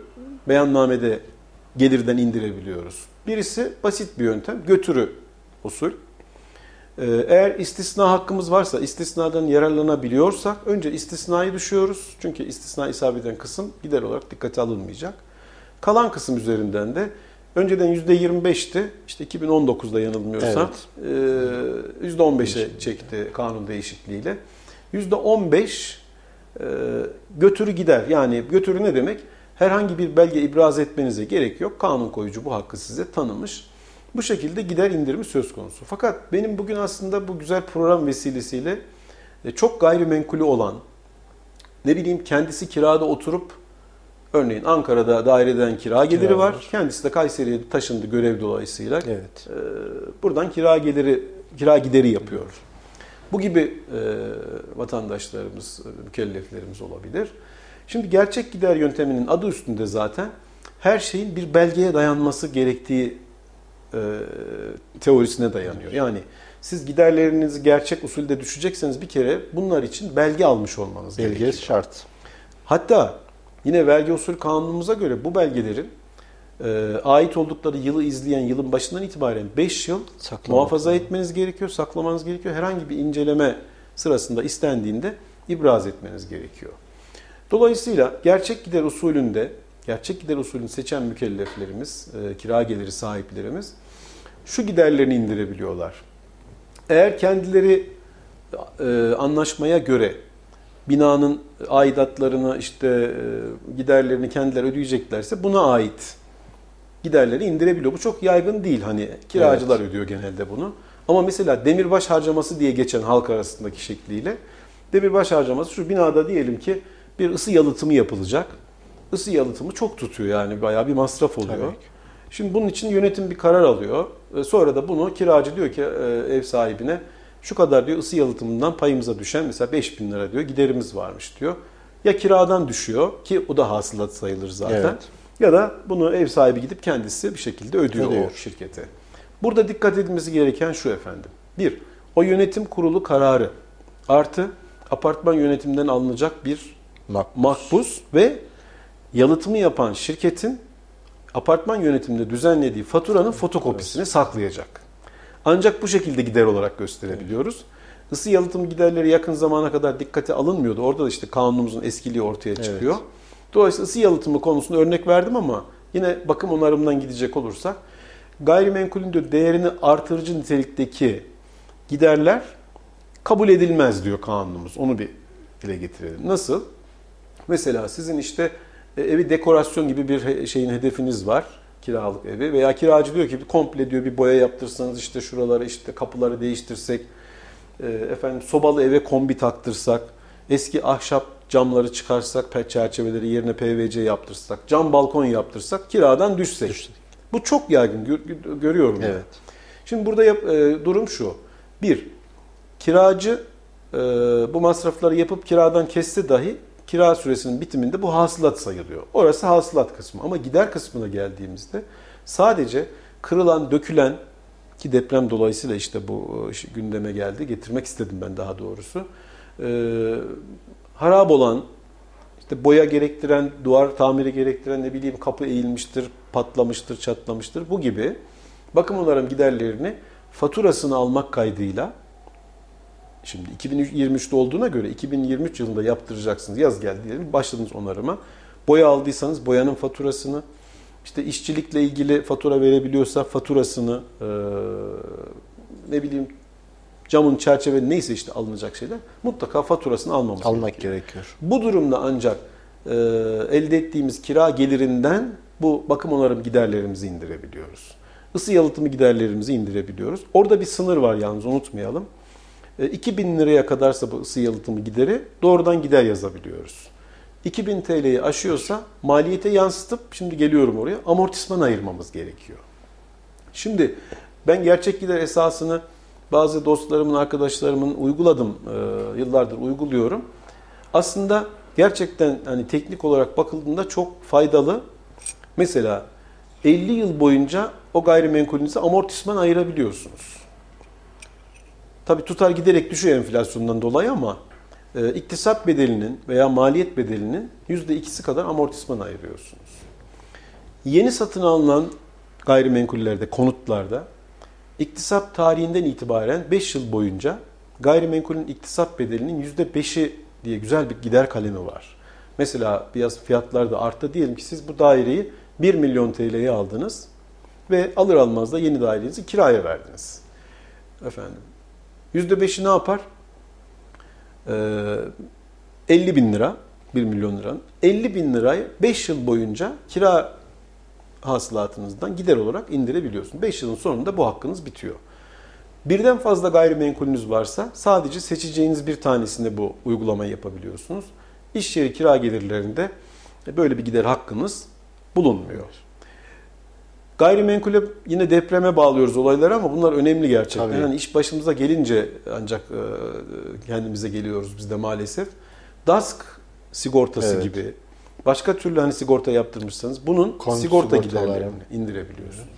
beyannamede gelirden indirebiliyoruz. Birisi basit bir yöntem, götürü usul. Ee, Eğer istisna hakkımız varsa, istisnadan yararlanabiliyorsak önce istisnayı düşüyoruz. Çünkü istisna isabet eden kısım gider olarak dikkate alınmayacak. Kalan kısım üzerinden de önceden %25'ti. İşte 2019'da yanılmıyorsam e, %15'e çekti kanun değişikliğiyle. %15 e, götürü gider. Yani götürü ne demek? Herhangi bir belge ibraz etmenize gerek yok. Kanun koyucu bu hakkı size tanımış. Bu şekilde gider indirimi söz konusu. Fakat benim bugün aslında bu güzel program vesilesiyle e, çok gayrimenkulü olan, ne bileyim kendisi kirada oturup örneğin Ankara'da daireden kira geliri Kira var. var. Kendisi de Kayseri'ye taşındı görev dolayısıyla. Evet. E, buradan kira geliri kira gideri yapıyor. Bu gibi e, vatandaşlarımız, mükelleflerimiz olabilir. Şimdi gerçek gider yönteminin adı üstünde zaten her şeyin bir belgeye dayanması gerektiği e, teorisine dayanıyor. Yani siz giderlerinizi gerçek usulde düşecekseniz bir kere bunlar için belge almış olmanız Belge gerekiyor. şart. Hatta yine vergi usul kanunumuza göre bu belgelerin e, ait oldukları yılı izleyen yılın başından itibaren 5 yıl Saklamak muhafaza lazım. etmeniz gerekiyor, saklamanız gerekiyor. Herhangi bir inceleme sırasında istendiğinde ibraz etmeniz gerekiyor. Dolayısıyla gerçek gider usulünde, gerçek gider usulünü seçen mükelleflerimiz, e, kira geliri sahiplerimiz şu giderlerini indirebiliyorlar. Eğer kendileri e, anlaşmaya göre binanın aidatlarını işte e, giderlerini kendileri ödeyeceklerse buna ait giderleri indirebiliyor. Bu çok yaygın değil hani kiracılar ödüyor genelde bunu. Ama mesela demirbaş harcaması diye geçen halk arasındaki şekliyle demirbaş harcaması şu binada diyelim ki bir ısı yalıtımı yapılacak. Isı yalıtımı çok tutuyor yani bayağı bir masraf oluyor. Tabii. Şimdi bunun için yönetim bir karar alıyor. E, Sonra da bunu kiracı diyor ki e, ev sahibine şu kadar diyor ısı yalıtımından payımıza düşen mesela 5 bin lira diyor giderimiz varmış diyor. Ya kiradan düşüyor ki o da hasılat sayılır zaten. Evet. Ya da bunu ev sahibi gidip kendisi bir şekilde ödüyor, Ödüyor. o şirkete. Burada dikkat edilmesi gereken şu efendim. Bir, o yönetim kurulu kararı artı apartman yönetiminden alınacak bir Mak- makbuz ve yalıtımı yapan şirketin apartman yönetiminde düzenlediği faturanın fotokopisini saklayacak. Ancak bu şekilde gider olarak gösterebiliyoruz. Isı yalıtım giderleri yakın zamana kadar dikkate alınmıyordu. Orada da işte kanunumuzun eskiliği ortaya çıkıyor. Dolayısıyla ısı yalıtımı konusunda örnek verdim ama yine bakım onarımdan gidecek olursak gayrimenkulün diyor değerini artırıcı nitelikteki giderler kabul edilmez diyor kanunumuz. Onu bir dile getirelim. Nasıl? Mesela sizin işte e, evi dekorasyon gibi bir şeyin hedefiniz var. Kiralık evi veya kiracı diyor ki komple diyor bir boya yaptırsanız işte şuraları işte kapıları değiştirsek e, efendim sobalı eve kombi taktırsak eski ahşap camları çıkarsak çerçeveleri yerine PVC yaptırsak cam balkon yaptırsak kiradan düşsek. Bu çok yaygın gör- görüyorum. Evet. Şimdi burada yap- e, durum şu. Bir, kiracı e, bu masrafları yapıp kiradan kesse dahi kira süresinin bitiminde bu hasılat sayılıyor. Orası hasılat kısmı. Ama gider kısmına geldiğimizde sadece kırılan, dökülen ki deprem dolayısıyla işte bu e, gündeme geldi. Getirmek istedim ben daha doğrusu. E, harap olan, işte boya gerektiren, duvar tamiri gerektiren ne bileyim kapı eğilmiştir, patlamıştır, çatlamıştır. Bu gibi bakım onarım giderlerini faturasını almak kaydıyla şimdi 2023'te olduğuna göre 2023 yılında yaptıracaksınız. Yaz geldi diyelim başladınız onarıma. Boya aldıysanız boyanın faturasını işte işçilikle ilgili fatura verebiliyorsa faturasını ne bileyim camın çerçeve neyse işte alınacak şeyler mutlaka faturasını almamız Almak gerekiyor. gerekiyor. Bu durumda ancak e, elde ettiğimiz kira gelirinden bu bakım onarım giderlerimizi indirebiliyoruz. Isı yalıtımı giderlerimizi indirebiliyoruz. Orada bir sınır var yalnız unutmayalım. E, 2000 liraya kadarsa ısı yalıtımı gideri doğrudan gider yazabiliyoruz. 2000 TL'yi aşıyorsa maliyete yansıtıp şimdi geliyorum oraya amortisman ayırmamız gerekiyor. Şimdi ben gerçek gider esasını bazı dostlarımın, arkadaşlarımın uyguladım. Ee, yıllardır uyguluyorum. Aslında gerçekten hani teknik olarak bakıldığında çok faydalı. Mesela 50 yıl boyunca o gayrimenkulünüze amortisman ayırabiliyorsunuz. Tabii tutar giderek düşüyor enflasyondan dolayı ama e, iktisat bedelinin veya maliyet bedelinin %2'si kadar amortisman ayırıyorsunuz. Yeni satın alınan gayrimenkullerde, konutlarda iktisat tarihinden itibaren 5 yıl boyunca gayrimenkulün iktisat bedelinin %5'i diye güzel bir gider kalemi var. Mesela biraz fiyatlar da arttı. Diyelim ki siz bu daireyi 1 milyon TL'ye aldınız ve alır almaz da yeni dairenizi kiraya verdiniz. Efendim. %5'i ne yapar? Ee, 50 bin lira, 1 milyon liranın. 50 bin lirayı 5 yıl boyunca kira hasılatınızdan gider olarak indirebiliyorsunuz. 5 yılın sonunda bu hakkınız bitiyor. Birden fazla gayrimenkulünüz varsa sadece seçeceğiniz bir tanesinde bu uygulamayı yapabiliyorsunuz. İş yeri kira gelirlerinde böyle bir gider hakkınız bulunmuyor. Gayrimenkule yine depreme bağlıyoruz olayları ama bunlar önemli gerçekten. Tabii. Yani iş başımıza gelince ancak e, kendimize geliyoruz biz de maalesef. DASK sigortası Evet. gibi başka türlü hani sigorta yaptırmışsanız bunun Konut sigorta giderlerini indirebiliyorsunuz.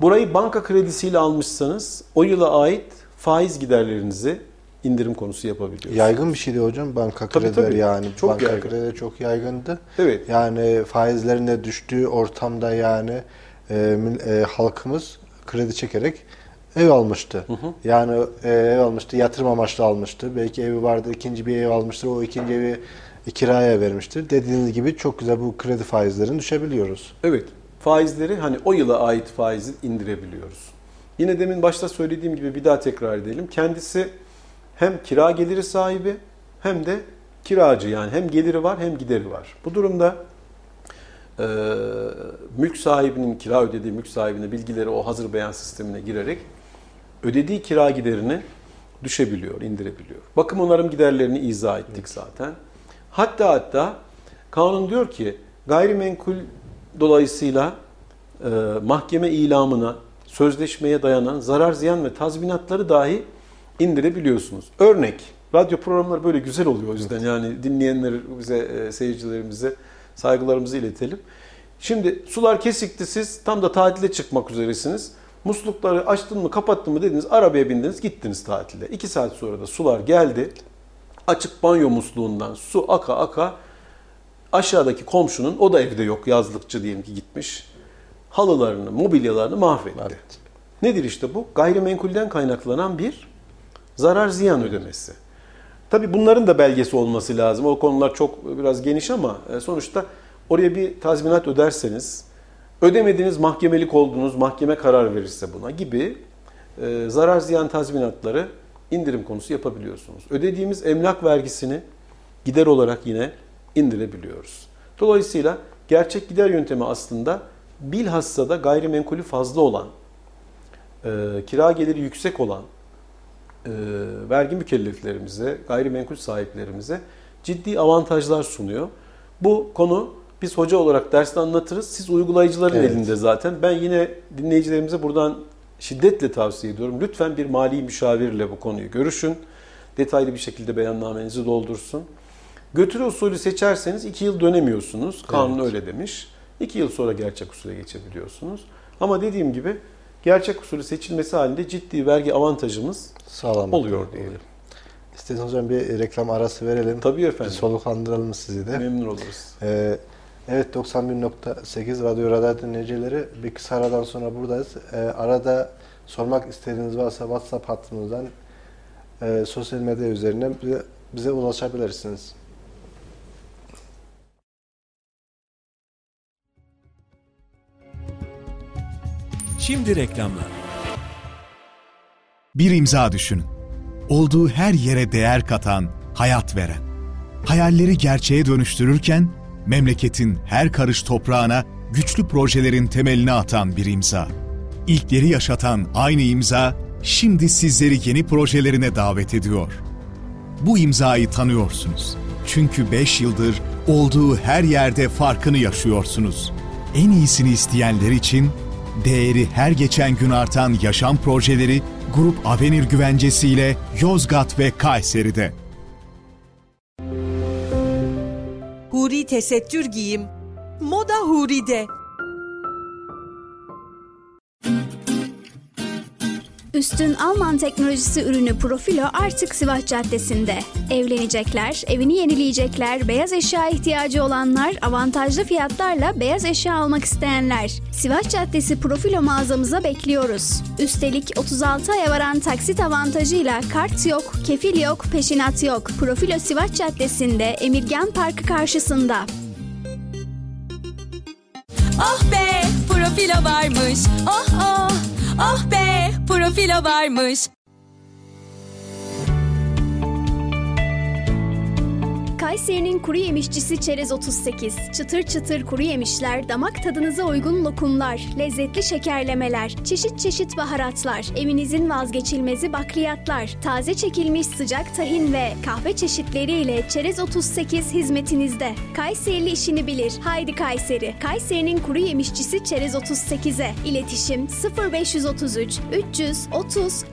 Burayı banka kredisiyle almışsanız o yıla ait faiz giderlerinizi indirim konusu yapabiliyorsunuz. Yaygın bir şeydi hocam banka Tabii, kredileri tabii. yani. Çok banka yaygın. kredileri çok yaygındı. Evet. Yani faizlerin de düştüğü ortamda yani e, e, halkımız kredi çekerek ev almıştı. Yani e, ev almıştı, yatırım amaçlı almıştı. Belki evi vardı, ikinci bir ev almıştır. O ikinci evi kiraya vermiştir. Dediğiniz gibi çok güzel bu kredi faizlerini düşebiliyoruz. Evet. Faizleri hani o yıla ait faizi indirebiliyoruz. Yine demin başta söylediğim gibi bir daha tekrar edelim. Kendisi hem kira geliri sahibi hem de kiracı yani hem geliri var hem gideri var. Bu durumda e, mülk sahibinin kira ödediği mülk sahibine bilgileri o hazır beyan sistemine girerek ödediği kira giderini düşebiliyor, indirebiliyor. Bakım onarım giderlerini izah ettik zaten. Hatta hatta kanun diyor ki gayrimenkul dolayısıyla e, mahkeme ilamına, sözleşmeye dayanan zarar ziyan ve tazminatları dahi indirebiliyorsunuz. Örnek, radyo programları böyle güzel oluyor o yüzden yani dinleyenler bize, e, seyircilerimize saygılarımızı iletelim. Şimdi sular kesikti siz tam da tatile çıkmak üzeresiniz. Muslukları açtın mı kapattın mı dediniz arabaya bindiniz gittiniz tatilde. İki saat sonra da sular geldi. Açık banyo musluğundan su aka aka aşağıdaki komşunun o da evde yok yazlıkçı diyelim ki gitmiş. Halılarını, mobilyalarını mahvetti. Evet. Nedir işte bu? Gayrimenkulden kaynaklanan bir zarar ziyan ödemesi. Tabii bunların da belgesi olması lazım. O konular çok biraz geniş ama e, sonuçta oraya bir tazminat öderseniz ödemediğiniz mahkemelik olduğunuz mahkeme karar verirse buna gibi e, zarar ziyan tazminatları indirim konusu yapabiliyorsunuz. Ödediğimiz emlak vergisini gider olarak yine indirebiliyoruz. Dolayısıyla gerçek gider yöntemi aslında bilhassa da gayrimenkulü fazla olan, e, kira geliri yüksek olan e, vergi mükelleflerimize, gayrimenkul sahiplerimize ciddi avantajlar sunuyor. Bu konu biz hoca olarak derste anlatırız. Siz uygulayıcıların Evet. elinde zaten. Ben yine dinleyicilerimize buradan şiddetle tavsiye ediyorum. Lütfen bir mali müşavirle bu konuyu görüşün. Detaylı bir şekilde beyannamenizi doldursun. Götürü usulü seçerseniz 2 yıl dönemiyorsunuz. Kanun Evet. öyle demiş. 2 yıl sonra gerçek usule geçebiliyorsunuz. Ama dediğim gibi gerçek usulü seçilmesi halinde ciddi vergi avantajımız Sağlam. oluyor diyelim. İsterseniz hocam bir reklam arası verelim. Tabii Bir efendim. soluklandıralım sizi de. Memnun oluruz. Ee, evet 91.8 Radyo Radar dinleyicileri bir kısa aradan sonra buradayız. Ee, arada sormak istediğiniz varsa WhatsApp hattımızdan e, sosyal medya üzerinden bize, bize ulaşabilirsiniz. Şimdi reklamlar. Bir imza düşünün. Olduğu her yere değer katan, hayat veren. Hayalleri gerçeğe dönüştürürken memleketin her karış toprağına güçlü projelerin temelini atan bir imza. İlkleri yaşatan aynı imza şimdi sizleri yeni projelerine davet ediyor. Bu imzayı tanıyorsunuz. Çünkü 5 yıldır olduğu her yerde farkını yaşıyorsunuz. En iyisini isteyenler için değeri her geçen gün artan yaşam projeleri Grup Avenir güvencesiyle Yozgat ve Kayseri'de. Huri tesettür giyim. Moda Huri'de. Üstün Alman teknolojisi ürünü Profilo artık Sivas Caddesi'nde. Evlenecekler, evini yenileyecekler, beyaz eşya ihtiyacı olanlar, avantajlı fiyatlarla beyaz eşya almak isteyenler. Sivas Caddesi Profilo mağazamıza bekliyoruz. Üstelik 36 aya varan taksit avantajıyla kart yok, kefil yok, peşinat yok. Profilo Sivas Caddesi'nde Emirgan Parkı karşısında. Oh be profilo varmış. Oh oh. Oh be profilo varmış. Kayseri'nin kuru yemişçisi Çerez 38. Çıtır çıtır kuru yemişler, damak tadınıza uygun lokumlar, lezzetli şekerlemeler, çeşit çeşit baharatlar, evinizin vazgeçilmezi bakliyatlar, taze çekilmiş sıcak tahin ve kahve çeşitleriyle Çerez 38 hizmetinizde. Kayserili işini bilir. Haydi Kayseri. Kayseri'nin kuru yemişçisi Çerez 38'e. İletişim 0533 330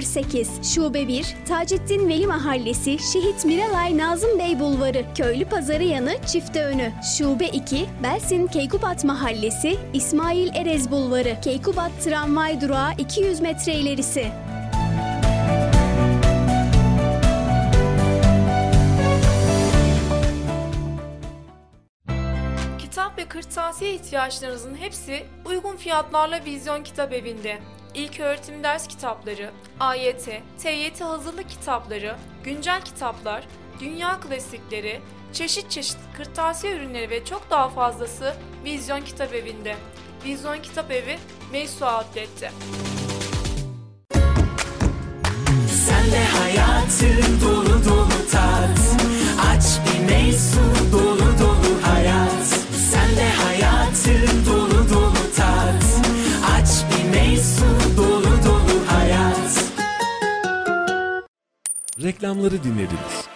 08 Şube 1 Taceddin Veli Mahallesi Şehit Miralay Nazım Bey Bulvarı Köylü Pazarı yanı Çifte Önü. Şube 2 Belsin Keykubat Mahallesi İsmail Erez Bulvarı. Keykubat Tramvay Durağı 200 metre ilerisi. Kitap ve kırtasiye ihtiyaçlarınızın hepsi uygun fiyatlarla Vizyon Kitap Evi'nde. İlk öğretim ders kitapları, AYT, TYT hazırlık kitapları, güncel kitaplar, dünya klasikleri, çeşit çeşit kırtasiye ürünleri ve çok daha fazlası Vizyon Kitap Evi'nde. Vizyon Kitap Evi, Meysu Outlet'te. Sen de hayatı dolu dolu tat. Aç bir meysu dolu dolu hayat. Sen de hayatı dolu dolu tat. Aç bir meysu dolu dolu hayat. Reklamları dinlediniz.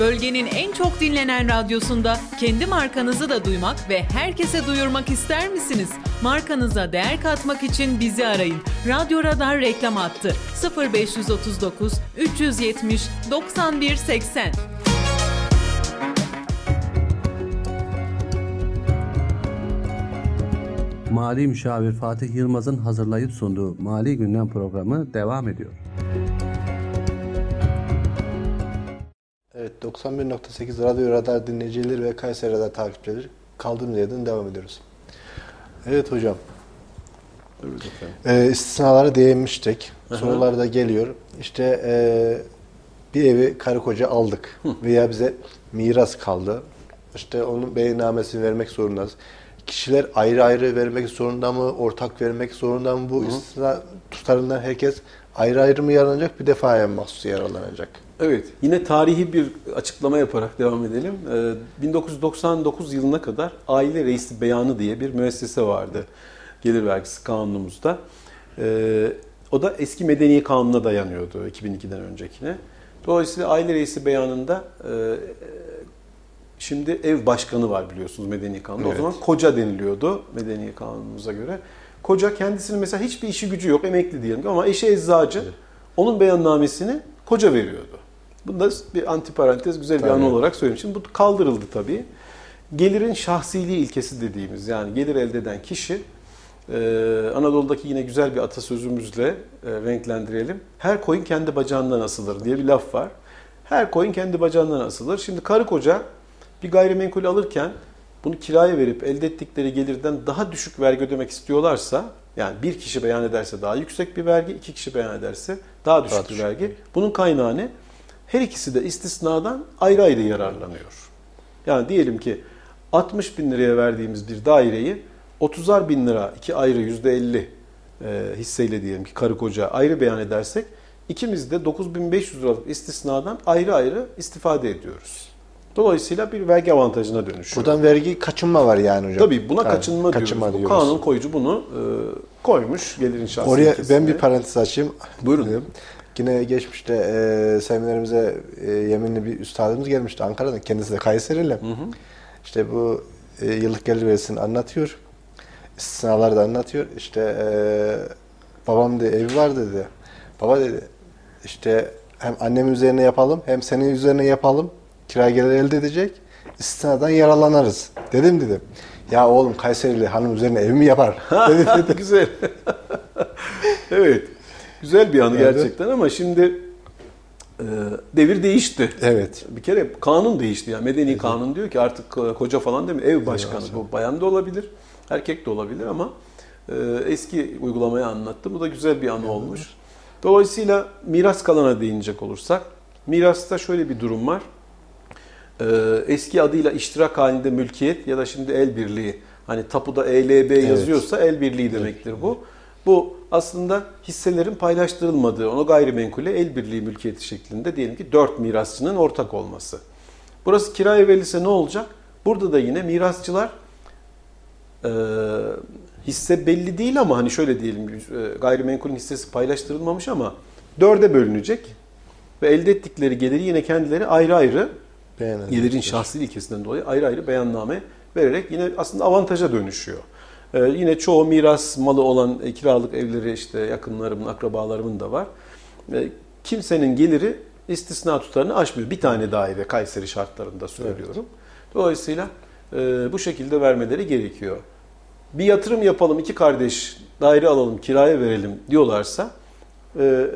Bölgenin en çok dinlenen radyosunda kendi markanızı da duymak ve herkese duyurmak ister misiniz? Markanıza değer katmak için bizi arayın. Radyo Radar reklam attı. 0539 370 91 80. Mali müşavir Fatih Yılmaz'ın hazırlayıp sunduğu Mali Gündem programı devam ediyor. Evet 91.8 Radyo Radar dinleyicileri ve Kayseri Radar takipçileri kaldığımız yerden devam ediyoruz. Evet hocam. Buyurun efendim. E, istisnalara değinmiştik. Aha. Sorular da geliyor. İşte e, bir evi karı koca aldık veya bize miras kaldı. İşte onun beyannamesini vermek zorundayız. Kişiler ayrı ayrı vermek zorunda mı? Ortak vermek zorunda mı? Bu istisna tutarından herkes ayrı ayrı mı yararlanacak? Bir defaya mahsus yararlanacak. Evet, yine tarihi bir açıklama yaparak devam edelim. Ee, 1999 yılına kadar aile reisi beyanı diye bir müessese vardı gelir vergisi kanunumuzda. Ee, o da eski medeni kanuna dayanıyordu 2002'den öncekine. Dolayısıyla aile reisi beyanında e, şimdi ev başkanı var biliyorsunuz medeni kanunda. O Evet. zaman koca deniliyordu medeni kanunumuza göre. Koca kendisinin mesela hiçbir işi gücü yok, emekli diyelim ama eşi eczacı. Onun beyannamesini koca veriyordu. Bu da bir antiparantez güzel bir Tabii. anı olarak söyleyeyim. Şimdi bu kaldırıldı tabii. Gelirin şahsiliği ilkesi dediğimiz yani gelir elde eden kişi e, Anadolu'daki yine güzel bir atasözümüzle e, renklendirelim. Her koyun kendi bacağından asılır diye bir laf var. Her koyun kendi bacağından asılır. Şimdi karı koca bir gayrimenkul alırken bunu kiraya verip elde ettikleri gelirden daha düşük vergi ödemek istiyorlarsa yani bir kişi beyan ederse daha yüksek bir vergi, iki kişi beyan ederse daha düşük bir düşük vergi. Bunun kaynağı ne? Her ikisi de istisnadan ayrı ayrı yararlanıyor. Yani diyelim ki 60 bin liraya verdiğimiz bir daireyi 30'ar bin lira iki ayrı %50 e, hisseyle diyelim ki karı koca ayrı beyan edersek ikimiz de 9500 liralık istisnadan ayrı ayrı istifade ediyoruz. Dolayısıyla bir vergi avantajına dönüşüyor. Buradan vergi kaçınma var yani hocam. Tabii buna Evet, kaçınma, kaçınma diyoruz. Bu kanun koyucu bunu e, koymuş gelirin şahsi Oraya ilkesine. ben bir parantez açayım. Buyurun. Yine geçmişte e, seminerimize e, yeminli bir üstadımız gelmişti Ankara'dan. Kendisi de Kayserili. İşte bu e, yıllık gelir verisini anlatıyor. İstisnaları da anlatıyor. İşte e, babam da evi var dedi. Baba dedi işte hem annemin üzerine yapalım hem senin üzerine yapalım. Kira gelir elde edecek. İstisnadan yararlanırız. Dedim dedim. Ya oğlum Kayserili hanım üzerine ev mi yapar? dedi, dedi. Güzel. evet. Güzel bir anı Evet. gerçekten ama şimdi e, devir değişti. Evet. Bir kere kanun değişti yani medeni kanun diyor ki artık koca falan değil mi ev başkanı bu bayan da olabilir erkek de olabilir ama e, eski uygulamayı anlattı bu da güzel bir anı olmuş. Dolayısıyla miras kalana değinecek olursak mirasta şöyle bir durum var. E, eski adıyla iştirak halinde mülkiyet ya da şimdi el birliği hani tapuda ELB yazıyorsa el birliği demektir bu. Bu aslında hisselerin paylaştırılmadığı, ona gayrimenkule el birliği mülkiyeti şeklinde diyelim ki dört mirasçının ortak olması. Burası kiraya verilse ne olacak? Burada da yine mirasçılar e, hisse belli değil ama hani şöyle diyelim e, gayrimenkulün hissesi paylaştırılmamış ama dörde bölünecek ve elde ettikleri geliri yine kendileri ayrı ayrı gelirin şahsi ilkesinden dolayı ayrı ayrı beyanname vererek yine aslında avantaja dönüşüyor. Ee, yine çoğu miras malı olan e, kiralık evleri işte yakınlarımın, akrabalarımın da var. Ee, kimsenin geliri istisna tutarını aşmıyor. Bir tane daire Kayseri şartlarında söylüyorum. Dolayısıyla e, bu şekilde vermeleri gerekiyor. Bir yatırım yapalım, iki kardeş daire alalım, kiraya verelim diyorlarsa e,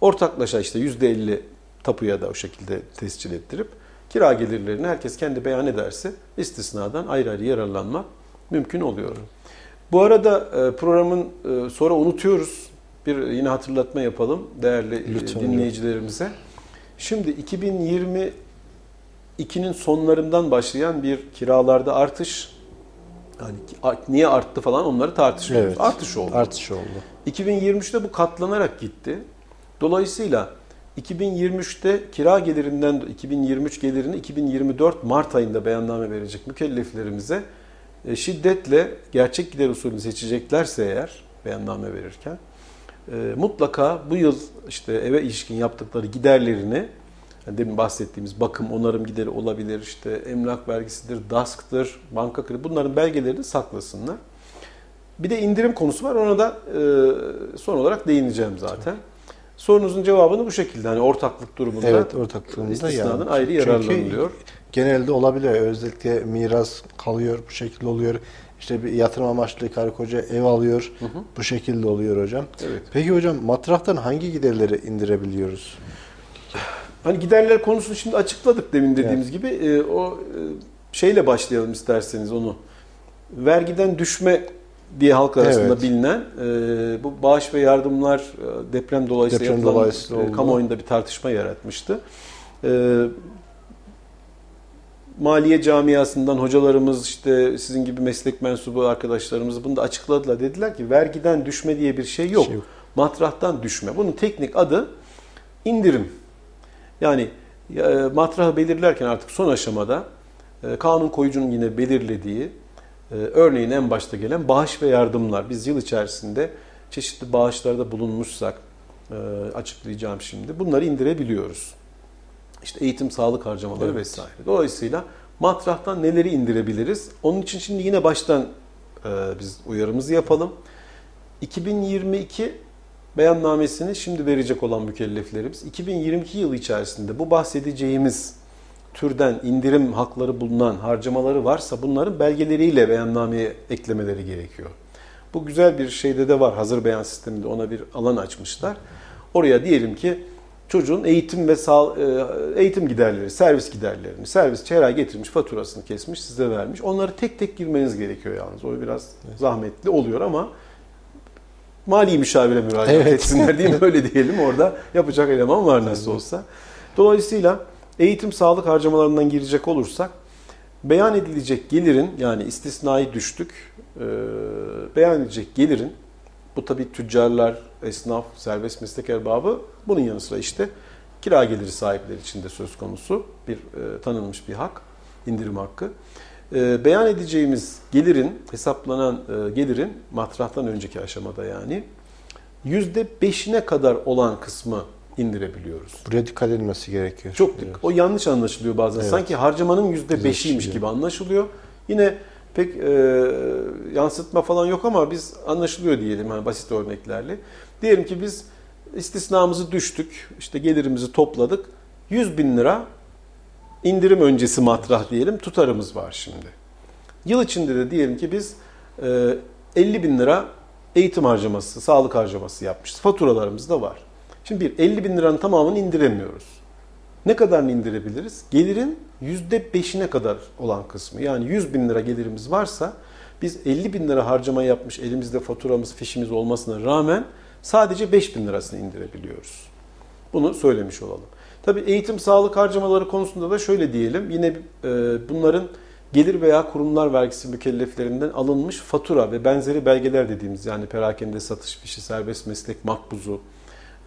ortaklaşa işte %50 tapuya da o şekilde tescil ettirip kira gelirlerini herkes kendi beyan ederse istisnadan ayrı ayrı yararlanmak mümkün oluyor. Bu arada e, programın e, sonra unutuyoruz. Bir yine hatırlatma yapalım değerli e, Lütfen hocam. dinleyicilerimize. Şimdi 2022'nin sonlarından başlayan bir kiralarda artış yani niye arttı falan onları tartışmıyoruz. Evet. Artış oldu. Artış oldu. 2023'te bu katlanarak gitti. Dolayısıyla 2023'te kira gelirinden 2023 gelirini 2024 Mart ayında beyanname verecek mükelleflerimize e, şiddetle gerçek gider usulünü seçeceklerse eğer beyanname verirken e, mutlaka bu yıl işte eve ilişkin yaptıkları giderlerini yani demin bahsettiğimiz bakım, onarım gideri olabilir, işte emlak vergisidir, DASK'tır, banka kredi bunların belgelerini saklasınlar. Bir de indirim konusu var. Ona da e, son olarak değineceğim zaten. Sorunuzun cevabını bu şekilde hani ortaklık durumunda Evet ortaklığında istisnadan yani. ayrı Çünkü yararlanılıyor. Genelde olabiliyor. Özellikle miras kalıyor bu şekilde oluyor. İşte bir yatırım amaçlı karı koca ev alıyor. Bu şekilde oluyor hocam. Evet. Peki hocam matrahtan hangi giderleri indirebiliyoruz? Hani giderler konusunu şimdi açıkladık demin dediğimiz gibi. E, o e, şeyle başlayalım isterseniz onu. Vergiden düşme diye halk arasında Evet. bilinen e, bu bağış ve yardımlar e, deprem dolayısıyla Deprem yapılan dolayısıyla e, kamuoyunda bir tartışma yaratmıştı. E, Maliye camiasından hocalarımız işte sizin gibi meslek mensubu arkadaşlarımız bunu da açıkladılar. Dediler ki vergiden düşme diye bir şey yok. Şey yok. Matrahtan düşme. Bunun teknik adı indirim. Yani e, matrahı belirlerken artık son aşamada e, kanun koyucunun yine belirlediği e, örneğin en başta gelen bağış ve yardımlar. Biz yıl içerisinde çeşitli bağışlarda bulunmuşsak e, açıklayacağım şimdi. Bunları indirebiliyoruz. İşte eğitim, sağlık harcamaları Evet. vesaire. Dolayısıyla matrahtan neleri indirebiliriz? Onun için şimdi yine baştan e, biz uyarımızı yapalım. 2022 beyannamesini şimdi verecek olan mükelleflerimiz 2022 yılı içerisinde bu bahsedeceğimiz türden indirim hakları bulunan harcamaları varsa bunların belgeleriyle beyannameye eklemeleri gerekiyor. Bu güzel bir şeyde de var. Hazır beyan sisteminde ona bir alan açmışlar. Oraya diyelim ki çocuğun eğitim ve sağ, e, eğitim giderleri, servis giderlerini, servis her ay getirmiş, faturasını kesmiş, size vermiş. Onları tek tek girmeniz gerekiyor yalnız. O biraz zahmetli oluyor ama mali müşavire müracaat Evet. etsinler değil mi? Öyle diyelim. Orada yapacak eleman var nasıl olsa. Dolayısıyla eğitim sağlık harcamalarından girecek olursak beyan edilecek gelirin yani istisnai düştük e, beyan edilecek gelirin bu tabi tüccarlar, esnaf, serbest meslek erbabı bunun yanı sıra işte kira geliri sahipleri için de söz konusu bir e, tanınmış bir hak, indirim hakkı. E, beyan edeceğimiz gelirin, hesaplanan e, gelirin matrahtan önceki aşamada yani %5'ine kadar olan kısmı indirebiliyoruz. Buraya dikkat edilmesi gerekiyor. Çok dik. O yanlış anlaşılıyor bazen. Evet. Sanki harcamanın yüzde Yüzde beşiymiş beşi. gibi anlaşılıyor. Yine pek e, yansıtma falan yok ama biz anlaşılıyor diyelim hani basit örneklerle. Diyelim ki biz istisnamızı düştük, işte gelirimizi topladık. 100 bin lira indirim öncesi matrah diyelim tutarımız var şimdi. Yıl içinde de diyelim ki biz e, 50 bin lira eğitim harcaması, sağlık harcaması yapmışız. Faturalarımız da var. Şimdi bir 50 bin liranın tamamını indiremiyoruz. Ne kadarını indirebiliriz? Gelirin %5'ine kadar olan kısmı. Yani 100 bin lira gelirimiz varsa biz 50 bin lira harcama yapmış elimizde faturamız, fişimiz olmasına rağmen sadece 5 bin lirasını indirebiliyoruz. Bunu söylemiş olalım. Tabii eğitim sağlık harcamaları konusunda da şöyle diyelim. Yine e, bunların gelir veya kurumlar vergisi mükelleflerinden alınmış fatura ve benzeri belgeler dediğimiz yani perakende satış fişi, serbest meslek makbuzu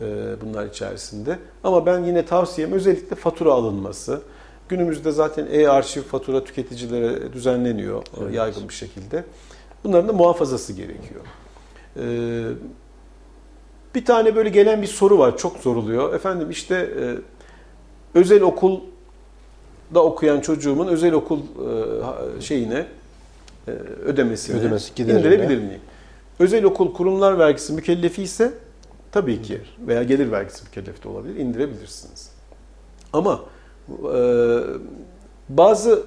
e, bunlar içerisinde. Ama ben yine tavsiyem özellikle fatura alınması. Günümüzde zaten e-arşiv fatura tüketicilere düzenleniyor e, yaygın bir şekilde. Bunların da muhafazası gerekiyor. E, bir tane böyle gelen bir soru var. Çok soruluyor. Efendim işte e, özel okulda okuyan çocuğumun özel okul e, şeyine e, ödemesini Ödemesi, indirebilir miyim? Özel okul kurumlar vergisi mükellefi ise tabii ki veya gelir vergisi mükellefi de olabilir indirebilirsiniz. Ama e, bazı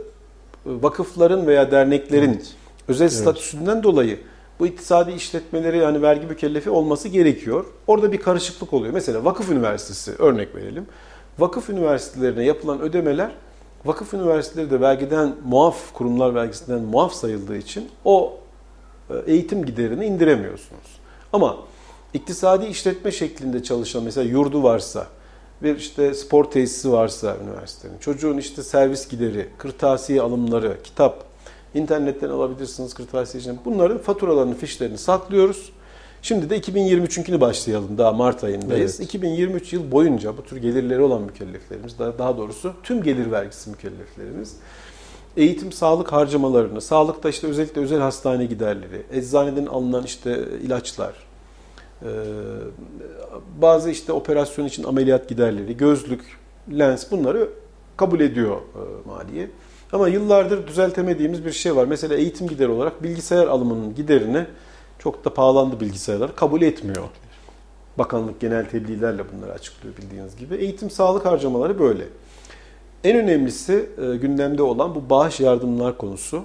vakıfların veya derneklerin özel statüsünden dolayı bu iktisadi işletmeleri yani vergi mükellefi olması gerekiyor. Orada bir karışıklık oluyor. Mesela vakıf üniversitesi örnek verelim. Vakıf üniversitelerine yapılan ödemeler vakıf üniversiteleri de vergiden muaf, kurumlar vergisinden muaf sayıldığı için o e, eğitim giderini indiremiyorsunuz. Ama iktisadi işletme şeklinde çalışan mesela yurdu varsa, bir işte spor tesisi varsa üniversitenin, çocuğun işte servis gideri, kırtasiye alımları, kitap, internetten alabilirsiniz kırtasiyeciden. Bunların faturalarını, fişlerini saklıyoruz. Şimdi de 2023'ünkini başlayalım. Daha Mart ayındayız. Evet. 2023 yıl boyunca bu tür gelirleri olan mükelleflerimiz, daha doğrusu tüm gelir vergisi mükelleflerimiz eğitim, sağlık harcamalarını, sağlıkta işte özellikle özel hastane giderleri, eczaneden alınan işte ilaçlar, bazı işte operasyon için ameliyat giderleri, gözlük, lens bunları kabul ediyor maliye. Ama yıllardır düzeltemediğimiz bir şey var. Mesela eğitim gideri olarak bilgisayar alımının giderini çok da pahalandı bilgisayarlar kabul etmiyor. Bakanlık genel tebliğlerle bunları açıklıyor bildiğiniz gibi. Eğitim sağlık harcamaları böyle. En önemlisi e, gündemde olan bu bağış yardımlar konusu.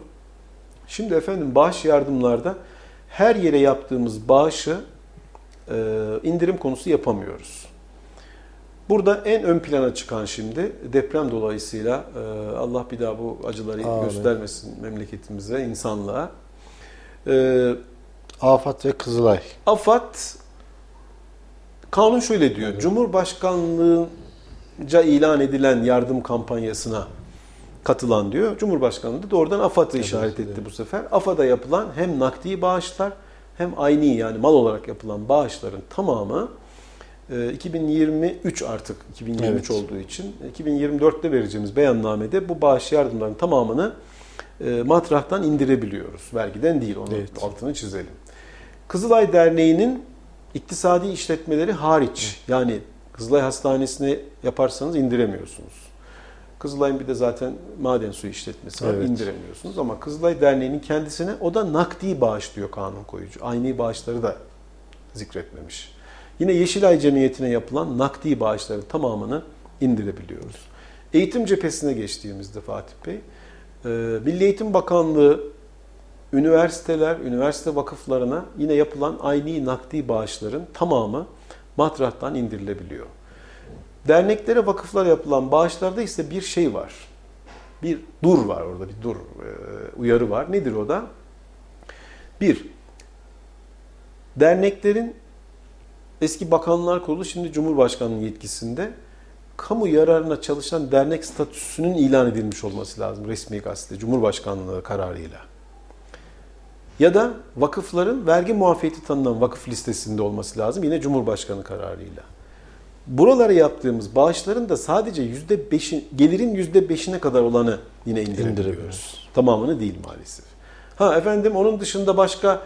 Şimdi efendim bağış yardımlarda her yere yaptığımız bağışı e, indirim konusu yapamıyoruz. Burada en ön plana çıkan şimdi deprem dolayısıyla e, Allah bir daha bu acıları Amin. göstermesin memleketimize, insanlığa. E, AFAD ve Kızılay. AFAD kanun şöyle diyor. Cumhurbaşkanlığınca ilan edilen yardım kampanyasına katılan diyor. Cumhurbaşkanlığı da doğrudan AFAD'ı işaret etti bu sefer. AFAD'a yapılan hem nakdi bağışlar hem ayni yani mal olarak yapılan bağışların tamamı 2023 artık 2023 Evet. olduğu için 2024'te vereceğimiz beyannamede bu bağış yardımlarının tamamını e, matrahtan indirebiliyoruz. Vergiden değil onun Evet. altını çizelim. Kızılay Derneği'nin iktisadi işletmeleri hariç yani Kızılay Hastanesi'ni yaparsanız indiremiyorsunuz. Kızılay'ın bir de zaten maden suyu işletmesi var Evet. indiremiyorsunuz ama Kızılay Derneği'nin kendisine o da nakdi bağış diyor kanun koyucu. Aynı bağışları da zikretmemiş. Yine Yeşilay Cemiyeti'ne yapılan nakdi bağışların tamamını indirebiliyoruz. Eğitim cephesine geçtiğimizde Fatih Bey, e, Milli Eğitim Bakanlığı üniversiteler, üniversite vakıflarına yine yapılan aynı nakdi bağışların tamamı matrahtan indirilebiliyor. Derneklere, vakıflara yapılan bağışlarda ise bir şey var. Bir dur var orada, bir dur e, uyarı var. Nedir o da? Bir, derneklerin eski Bakanlar Kurulu şimdi Cumhurbaşkanlığı yetkisinde kamu yararına çalışan dernek statüsünün ilan edilmiş olması lazım resmi gazete Cumhurbaşkanlığı kararıyla. Ya da vakıfların vergi muafiyeti tanınan vakıf listesinde olması lazım yine Cumhurbaşkanı kararıyla. Buralara yaptığımız bağışların da sadece %5'in, gelirin %5'ine kadar olanı yine indirebiliyoruz. İndirebiliyoruz. Tamamını değil maalesef. Ha efendim onun dışında başka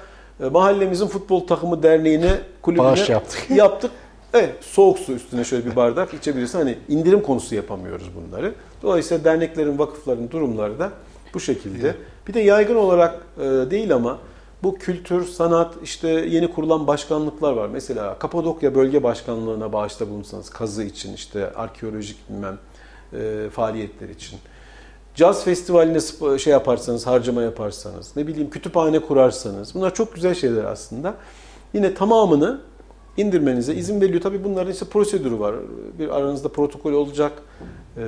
mahallemizin futbol takımı derneğine, kulübüne Bağış yaptık. yaptık. Evet, soğuk su üstüne şöyle bir bardak içebilirsin. Hani indirim konusu yapamıyoruz bunları. Dolayısıyla derneklerin, vakıfların durumları da bu şekilde. Bir de yaygın olarak e, değil ama bu kültür, sanat, işte yeni kurulan başkanlıklar var. Mesela Kapadokya Bölge Başkanlığı'na bağışta bulunsanız kazı için, işte arkeolojik bilmem e, faaliyetler için. Caz festivaline şey yaparsanız, harcama yaparsanız, ne bileyim kütüphane kurarsanız. Bunlar çok güzel şeyler aslında. Yine tamamını indirmenize izin veriliyor. Tabii bunların işte prosedürü var. Bir aranızda protokol olacak, e,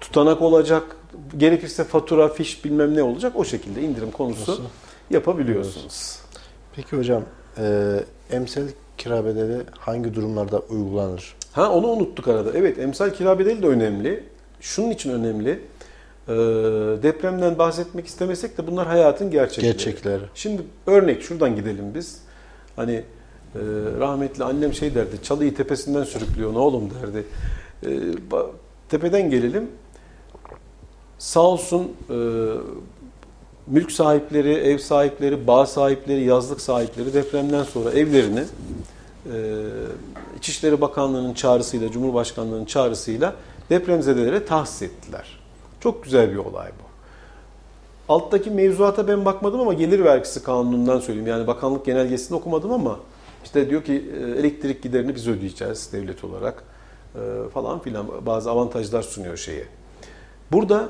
tutanak olacak, gerekirse fatura, fiş bilmem ne olacak. O şekilde indirim konusu Nasıl? yapabiliyorsunuz. Peki hocam, e, emsal kira bedeli hangi durumlarda uygulanır? Ha onu unuttuk arada. Evet emsal kira bedeli de önemli. Şunun için önemli. Ee, depremden bahsetmek istemesek de bunlar hayatın gerçekleri. Gerçekleri. Şimdi örnek şuradan gidelim biz. Hani e, rahmetli annem şey derdi. Çalıyı tepesinden sürüklüyor ne oğlum derdi. E, tepeden gelelim. Sağ olsun e, mülk sahipleri, ev sahipleri, bağ sahipleri, yazlık sahipleri depremden sonra evlerini e, İçişleri Bakanlığı'nın çağrısıyla, Cumhurbaşkanlığı'nın çağrısıyla depremzedelere tahsis ettiler. Çok güzel bir olay bu. Alttaki mevzuata ben bakmadım ama gelir vergisi kanunundan söyleyeyim. Yani bakanlık genelgesini okumadım ama işte diyor ki e, elektrik giderini biz ödeyeceğiz devlet olarak e, falan filan bazı avantajlar sunuyor şeye. Burada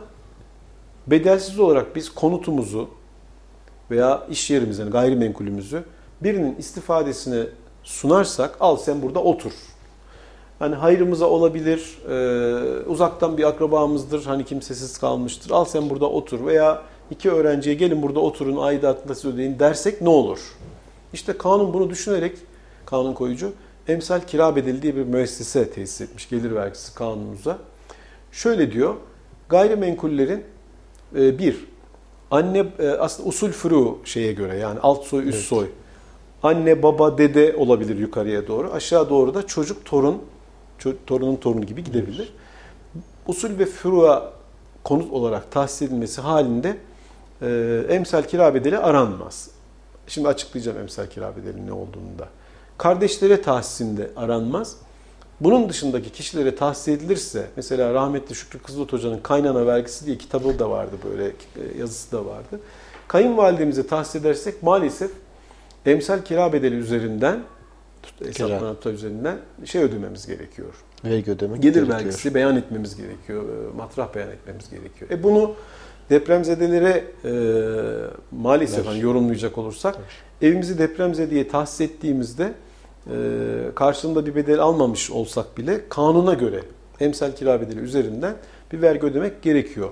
bedelsiz olarak biz konutumuzu veya iş yerimizi, yani gayrimenkulümüzü birinin istifadesine sunarsak al sen burada otur. Hani hayrımıza olabilir, e, uzaktan bir akrabamızdır, hani kimsesiz kalmıştır. Al sen burada otur veya iki öğrenciye gelin burada oturun, aidatını siz ödeyin dersek ne olur? İşte kanun bunu düşünerek, kanun koyucu, emsal kira bedeli diye bir müessese tesis etmiş gelir vergisi kanunumuza. Şöyle diyor, gayrimenkullerin e, bir, anne e, aslında usul furu şeye göre yani alt soy üst soy. Anne baba dede olabilir yukarıya doğru. Aşağı doğru da çocuk torun torunun torunu gibi gidebilir. Usul ve furu'a konut olarak tahsis edilmesi halinde e, emsal kira bedeli aranmaz. Şimdi açıklayacağım emsal kira bedeli ne olduğunu da. Kardeşlere tahsisinde aranmaz. Bunun dışındaki kişilere tahsis edilirse, mesela rahmetli Şükrü Kızılt Hoca'nın Kaynana Vergisi diye kitabı da vardı böyle, e, yazısı da vardı. Kayınvalidemize tahsis edersek maalesef emsal kira bedeli üzerinden, hesaplanan tutar üzerinden şey ödememiz gerekiyor. Vergi ödemek Gelir gerekiyor. vergisi beyan etmemiz gerekiyor, e, matrah beyan etmemiz gerekiyor. E bunu depremzedelere e, maalesef hani yorumlayacak olursak, evimizi depremzedeye tahsis ettiğimizde e, karşılığında bir bedel almamış olsak bile kanuna göre emsal kira bedeli üzerinden bir vergi ödemek gerekiyor.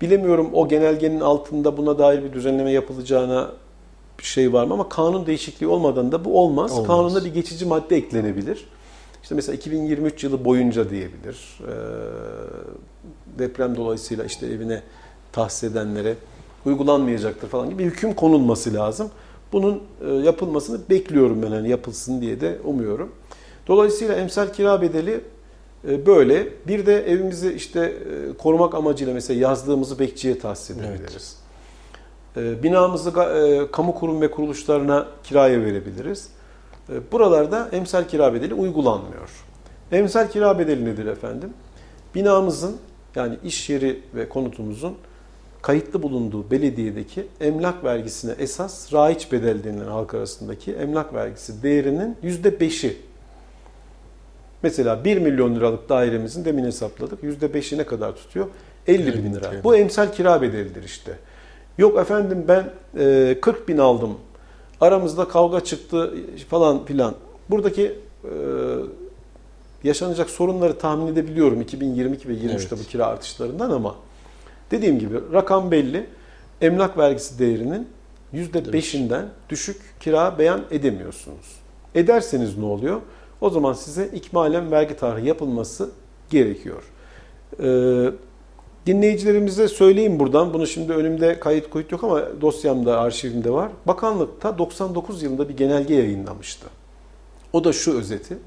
Bilemiyorum o genelgenin altında buna dair bir düzenleme yapılacağına bir şey var mı ama kanun değişikliği olmadan da bu olmaz. Olmaz. Kanuna bir geçici madde eklenebilir. İşte mesela 2023 yılı boyunca diyebilir. Ee, deprem dolayısıyla işte evine tahsis edenlere uygulanmayacaktır falan gibi bir hüküm konulması lazım. Bunun e, yapılmasını bekliyorum ben hani yapılsın diye de umuyorum. Dolayısıyla emsal kira bedeli e, böyle. Bir de evimizi işte e, korumak amacıyla mesela yazdığımızı bekçiye tahsis edebiliriz. E, Binamızı ga- e, kamu kurum ve kuruluşlarına kiraya verebiliriz. E, Buralarda emsal kira bedeli uygulanmıyor. Emsal kira bedeli nedir efendim? Binamızın yani iş yeri ve konutumuzun kayıtlı bulunduğu belediyedeki emlak vergisine esas raiç bedel denilen halk arasındaki emlak vergisi değerinin %5'i. Mesela 1 milyon liralık dairemizin demin hesapladık. %5'i ne kadar tutuyor? 50 bin lira. Bu emsal kira bedelidir işte. Yok efendim ben e, 40 bin aldım. Aramızda kavga çıktı falan filan. Buradaki e, yaşanacak sorunları tahmin edebiliyorum 2022 ve 23'te Evet. bu kira artışlarından ama dediğim gibi rakam belli. Emlak vergisi değerinin %5'inden düşük kira beyan edemiyorsunuz. Ederseniz ne oluyor? O zaman size ikmalen vergi tarihi yapılması gerekiyor. Ee, dinleyicilerimize söyleyeyim buradan. Bunu şimdi önümde kayıt kuyut yok ama dosyamda, arşivimde var. Bakanlıkta 99 yılında bir genelge yayınlamıştı. O da şu özeti.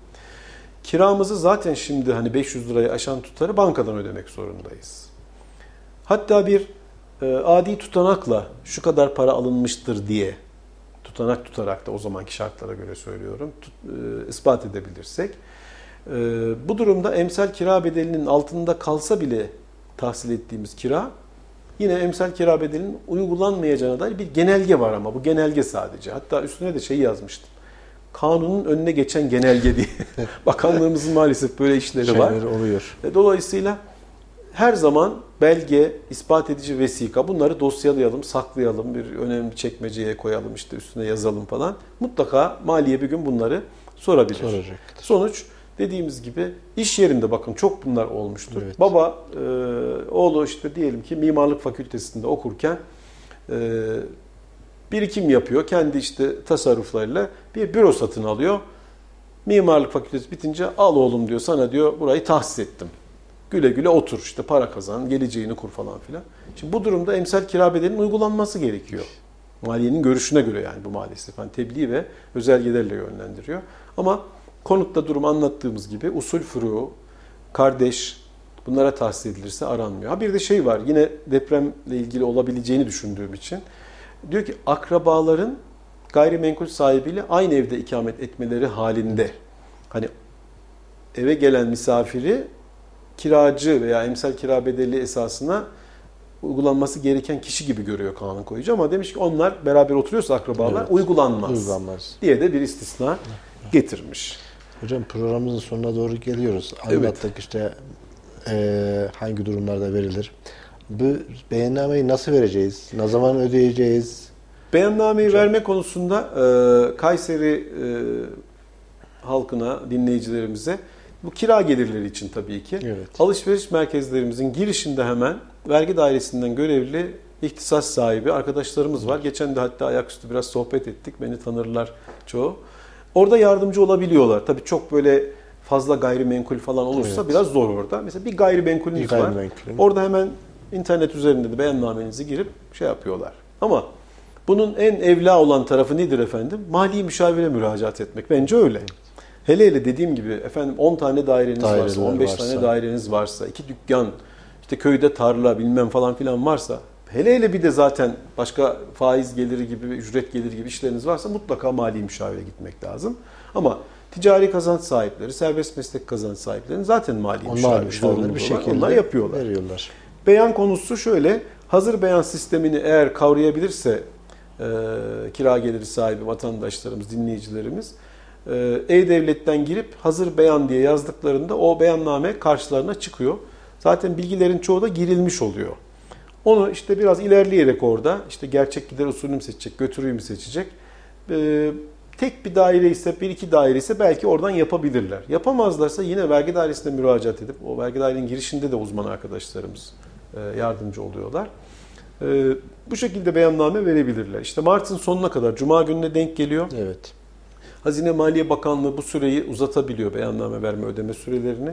Kiramızı zaten şimdi hani 500 lirayı aşan tutarı bankadan ödemek zorundayız. Hatta bir e, adi tutanakla şu kadar para alınmıştır diye tutanak tutarak da o zamanki şartlara göre söylüyorum tut- e, ispat edebilirsek e, bu durumda emsal kira bedelinin altında kalsa bile tahsil ettiğimiz kira yine emsal kira bedelinin uygulanmayacağına dair bir genelge var ama bu genelge sadece. Hatta üstüne de şey yazmıştım. Kanunun önüne geçen genelge diye. Bakanlığımızın maalesef böyle işleri var. Şeyler oluyor. E, Dolayısıyla her zaman belge, ispat edici vesika bunları dosyalayalım, saklayalım, bir önemli çekmeceye koyalım, işte üstüne yazalım falan. Mutlaka maliye bir gün bunları sorabilir. Soracak. Sonuç dediğimiz gibi iş yerinde bakın çok bunlar olmuştur. Evet. Baba e, oğlu işte diyelim ki mimarlık fakültesinde okurken e, birikim yapıyor. Kendi işte tasarruflarıyla bir büro satın alıyor. Mimarlık fakültesi bitince al oğlum diyor sana diyor burayı tahsis ettim. Güle güle otur işte para kazan, geleceğini kur falan filan. Şimdi bu durumda emsal kira bedelinin uygulanması gerekiyor. Maliyenin görüşüne göre yani bu maalesef. Hani tebliğ ve özelgelerle yönlendiriyor. Ama konutta durum anlattığımız gibi usul furu, kardeş bunlara tahsis edilirse aranmıyor. Ha bir de şey var yine depremle ilgili olabileceğini düşündüğüm için. Diyor ki akrabaların gayrimenkul sahibiyle aynı evde ikamet etmeleri halinde hani eve gelen misafiri kiracı veya emsal kira bedeli esasına uygulanması gereken kişi gibi görüyor kanun koyucu ama demiş ki onlar beraber oturuyorsa akrabalar Evet. uygulanmaz, Uygulanmaz. diye de bir istisna getirmiş. Hocam programımızın sonuna doğru geliyoruz. Evet. Anlattık işte eee, hangi durumlarda verilir. Bu beyannameyi nasıl vereceğiz? Ne zaman ödeyeceğiz? Beyannameyi verme konusunda e, Kayseri e, halkına, dinleyicilerimize bu kira gelirleri için tabii ki Evet. alışveriş merkezlerimizin girişinde hemen vergi dairesinden görevli ihtisas sahibi arkadaşlarımız var. Geçen de hatta ayaküstü biraz sohbet ettik. Beni tanırlar çoğu. Orada yardımcı olabiliyorlar. Tabii çok böyle fazla gayrimenkul falan olursa Evet. biraz zor orada. Mesela bir gayrimenkulünüz Bir var. gayrimenkulüm. Orada hemen internet üzerinde de beyannamenizi girip şey yapıyorlar. Ama bunun en evla olan tarafı nedir efendim? Mali müşavire müracaat etmek. Bence öyle. Hele hele dediğim gibi efendim 10 tane daireniz varsa, Daireler 15 varsa. tane daireniz varsa, iki dükkan, işte köyde tarla bilmem falan filan varsa, hele hele bir de zaten başka faiz geliri gibi, ücret geliri gibi işleriniz varsa mutlaka mali müşavire gitmek lazım. Ama ticari kazanç sahipleri, serbest meslek kazanç sahiplerinin zaten mali müşavire zorunluluğu bir şekilde Onlar yapıyorlar. veriyorlar. Beyan konusu şöyle, hazır beyan sistemini eğer kavrayabilirse e, kira geliri sahibi vatandaşlarımız, dinleyicilerimiz e, E-Devlet'ten girip hazır beyan diye yazdıklarında o beyanname karşılarına çıkıyor. Zaten bilgilerin çoğu da girilmiş oluyor. Onu işte biraz ilerleyerek orada işte gerçek gider usulünü mü seçecek, götürüyü mü seçecek. E, tek bir daire ise, bir iki daire ise belki oradan yapabilirler. Yapamazlarsa yine vergi dairesine müracaat edip o vergi dairenin girişinde de uzman arkadaşlarımız e, yardımcı oluyorlar. Ee, bu şekilde beyanname verebilirler. İşte Mart'ın sonuna kadar Cuma gününe denk geliyor. Evet. Hazine Maliye Bakanlığı bu süreyi uzatabiliyor beyanname verme ödeme sürelerini.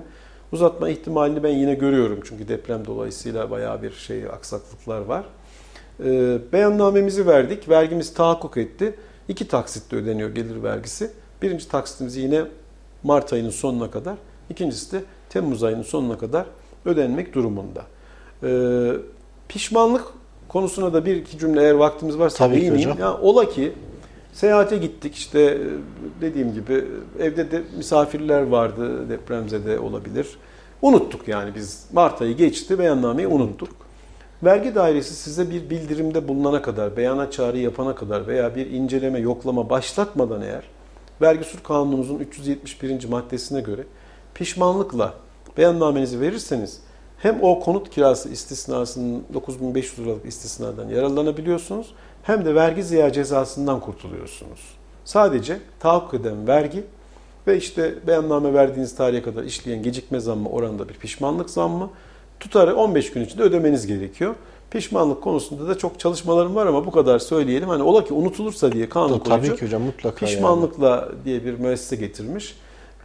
Uzatma ihtimalini ben yine görüyorum çünkü deprem dolayısıyla bayağı bir şey aksaklıklar var. Ee, beyannamemizi verdik, vergimiz tahakkuk etti. İki taksitle ödeniyor gelir vergisi. Birinci taksitimiz yine Mart ayının sonuna kadar, ikincisi de Temmuz ayının sonuna kadar ödenmek durumunda. Ee, pişmanlık konusuna da bir iki cümle eğer vaktimiz varsa Tabii ki değineyim. hocam. Ya, ola ki Seyahate gittik işte dediğim gibi evde de misafirler vardı depremzede olabilir. Unuttuk yani biz Mart ayı geçti beyannameyi unuttuk. Vergi dairesi size bir bildirimde bulunana kadar, beyana çağrı yapana kadar veya bir inceleme, yoklama başlatmadan eğer vergi usul kanunumuzun 371. maddesine göre pişmanlıkla beyannamenizi verirseniz hem o konut kirası istisnasının 9500 liralık istisnadan yararlanabiliyorsunuz hem de vergi ziya cezasından kurtuluyorsunuz. Sadece tahakkuk eden vergi ve işte beyanname verdiğiniz tarihe kadar işleyen gecikme zammı oranında bir pişmanlık zammı tutarı 15 gün içinde ödemeniz gerekiyor. Pişmanlık konusunda da çok çalışmalarım var ama bu kadar söyleyelim. Hani ola ki unutulursa diye kanun Tabii koyucu ki hocam mutlaka pişmanlıkla diye bir müessese getirmiş.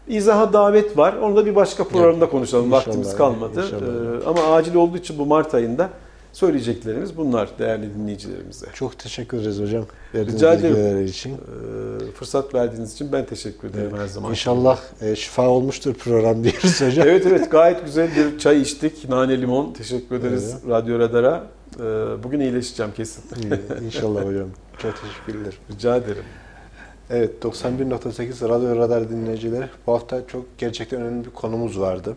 İzaha davet var. Onu da bir başka programda konuşalım. İnşallah, Vaktimiz kalmadı. inşallah. Ee, ama acil olduğu için bu Mart ayında söyleyeceklerimiz bunlar değerli dinleyicilerimize. Çok teşekkür ederiz hocam. Verdiğiniz Rica ederim. için. Ee, fırsat verdiğiniz için ben teşekkür ederim her zaman. İnşallah e, şifa olmuştur program diyoruz hocam. Evet evet gayet güzel bir çay içtik. Nane limon. Teşekkür ederiz Radyo Radar'a. Ee, bugün iyileşeceğim kesin. İnşallah hocam. Çok teşekkürler. Rica ederim. Evet 91.8 Radyo Radar dinleyicileri. Bu hafta çok gerçekten önemli bir konumuz vardı.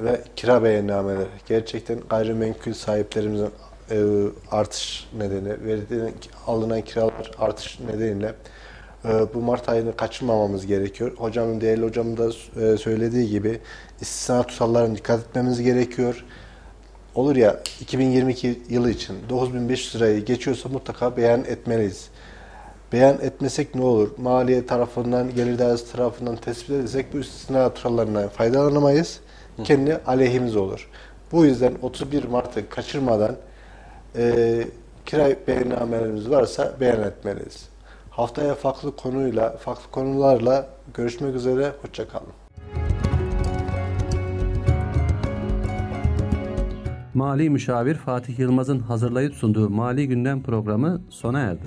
Ve kira beyannameleri. Gerçekten gayrimenkul sahiplerimizin e, artış nedeni, verilen, alınan kiralar artış nedeniyle e, bu Mart ayını kaçırmamamız gerekiyor. Hocamın, değerli hocamın da e, söylediği gibi istisna tutarlarına dikkat etmemiz gerekiyor. Olur ya 2022 yılı için 9500 lirayı geçiyorsa mutlaka beyan etmeliyiz. Beyan etmesek ne olur? Maliye tarafından, gelir dairesi tarafından tespit edilsek bu istisna tutarlarından faydalanamayız. Kendi aleyhimiz olur. Bu yüzden 31 Mart'ı kaçırmadan e, kira beyannamelerimiz varsa beyan etmeliyiz. Haftaya farklı konuyla, farklı konularla görüşmek üzere. Hoşçakalın. Mali Müşavir Fatih Yılmaz'ın hazırlayıp sunduğu Mali Gündem programı sona erdi.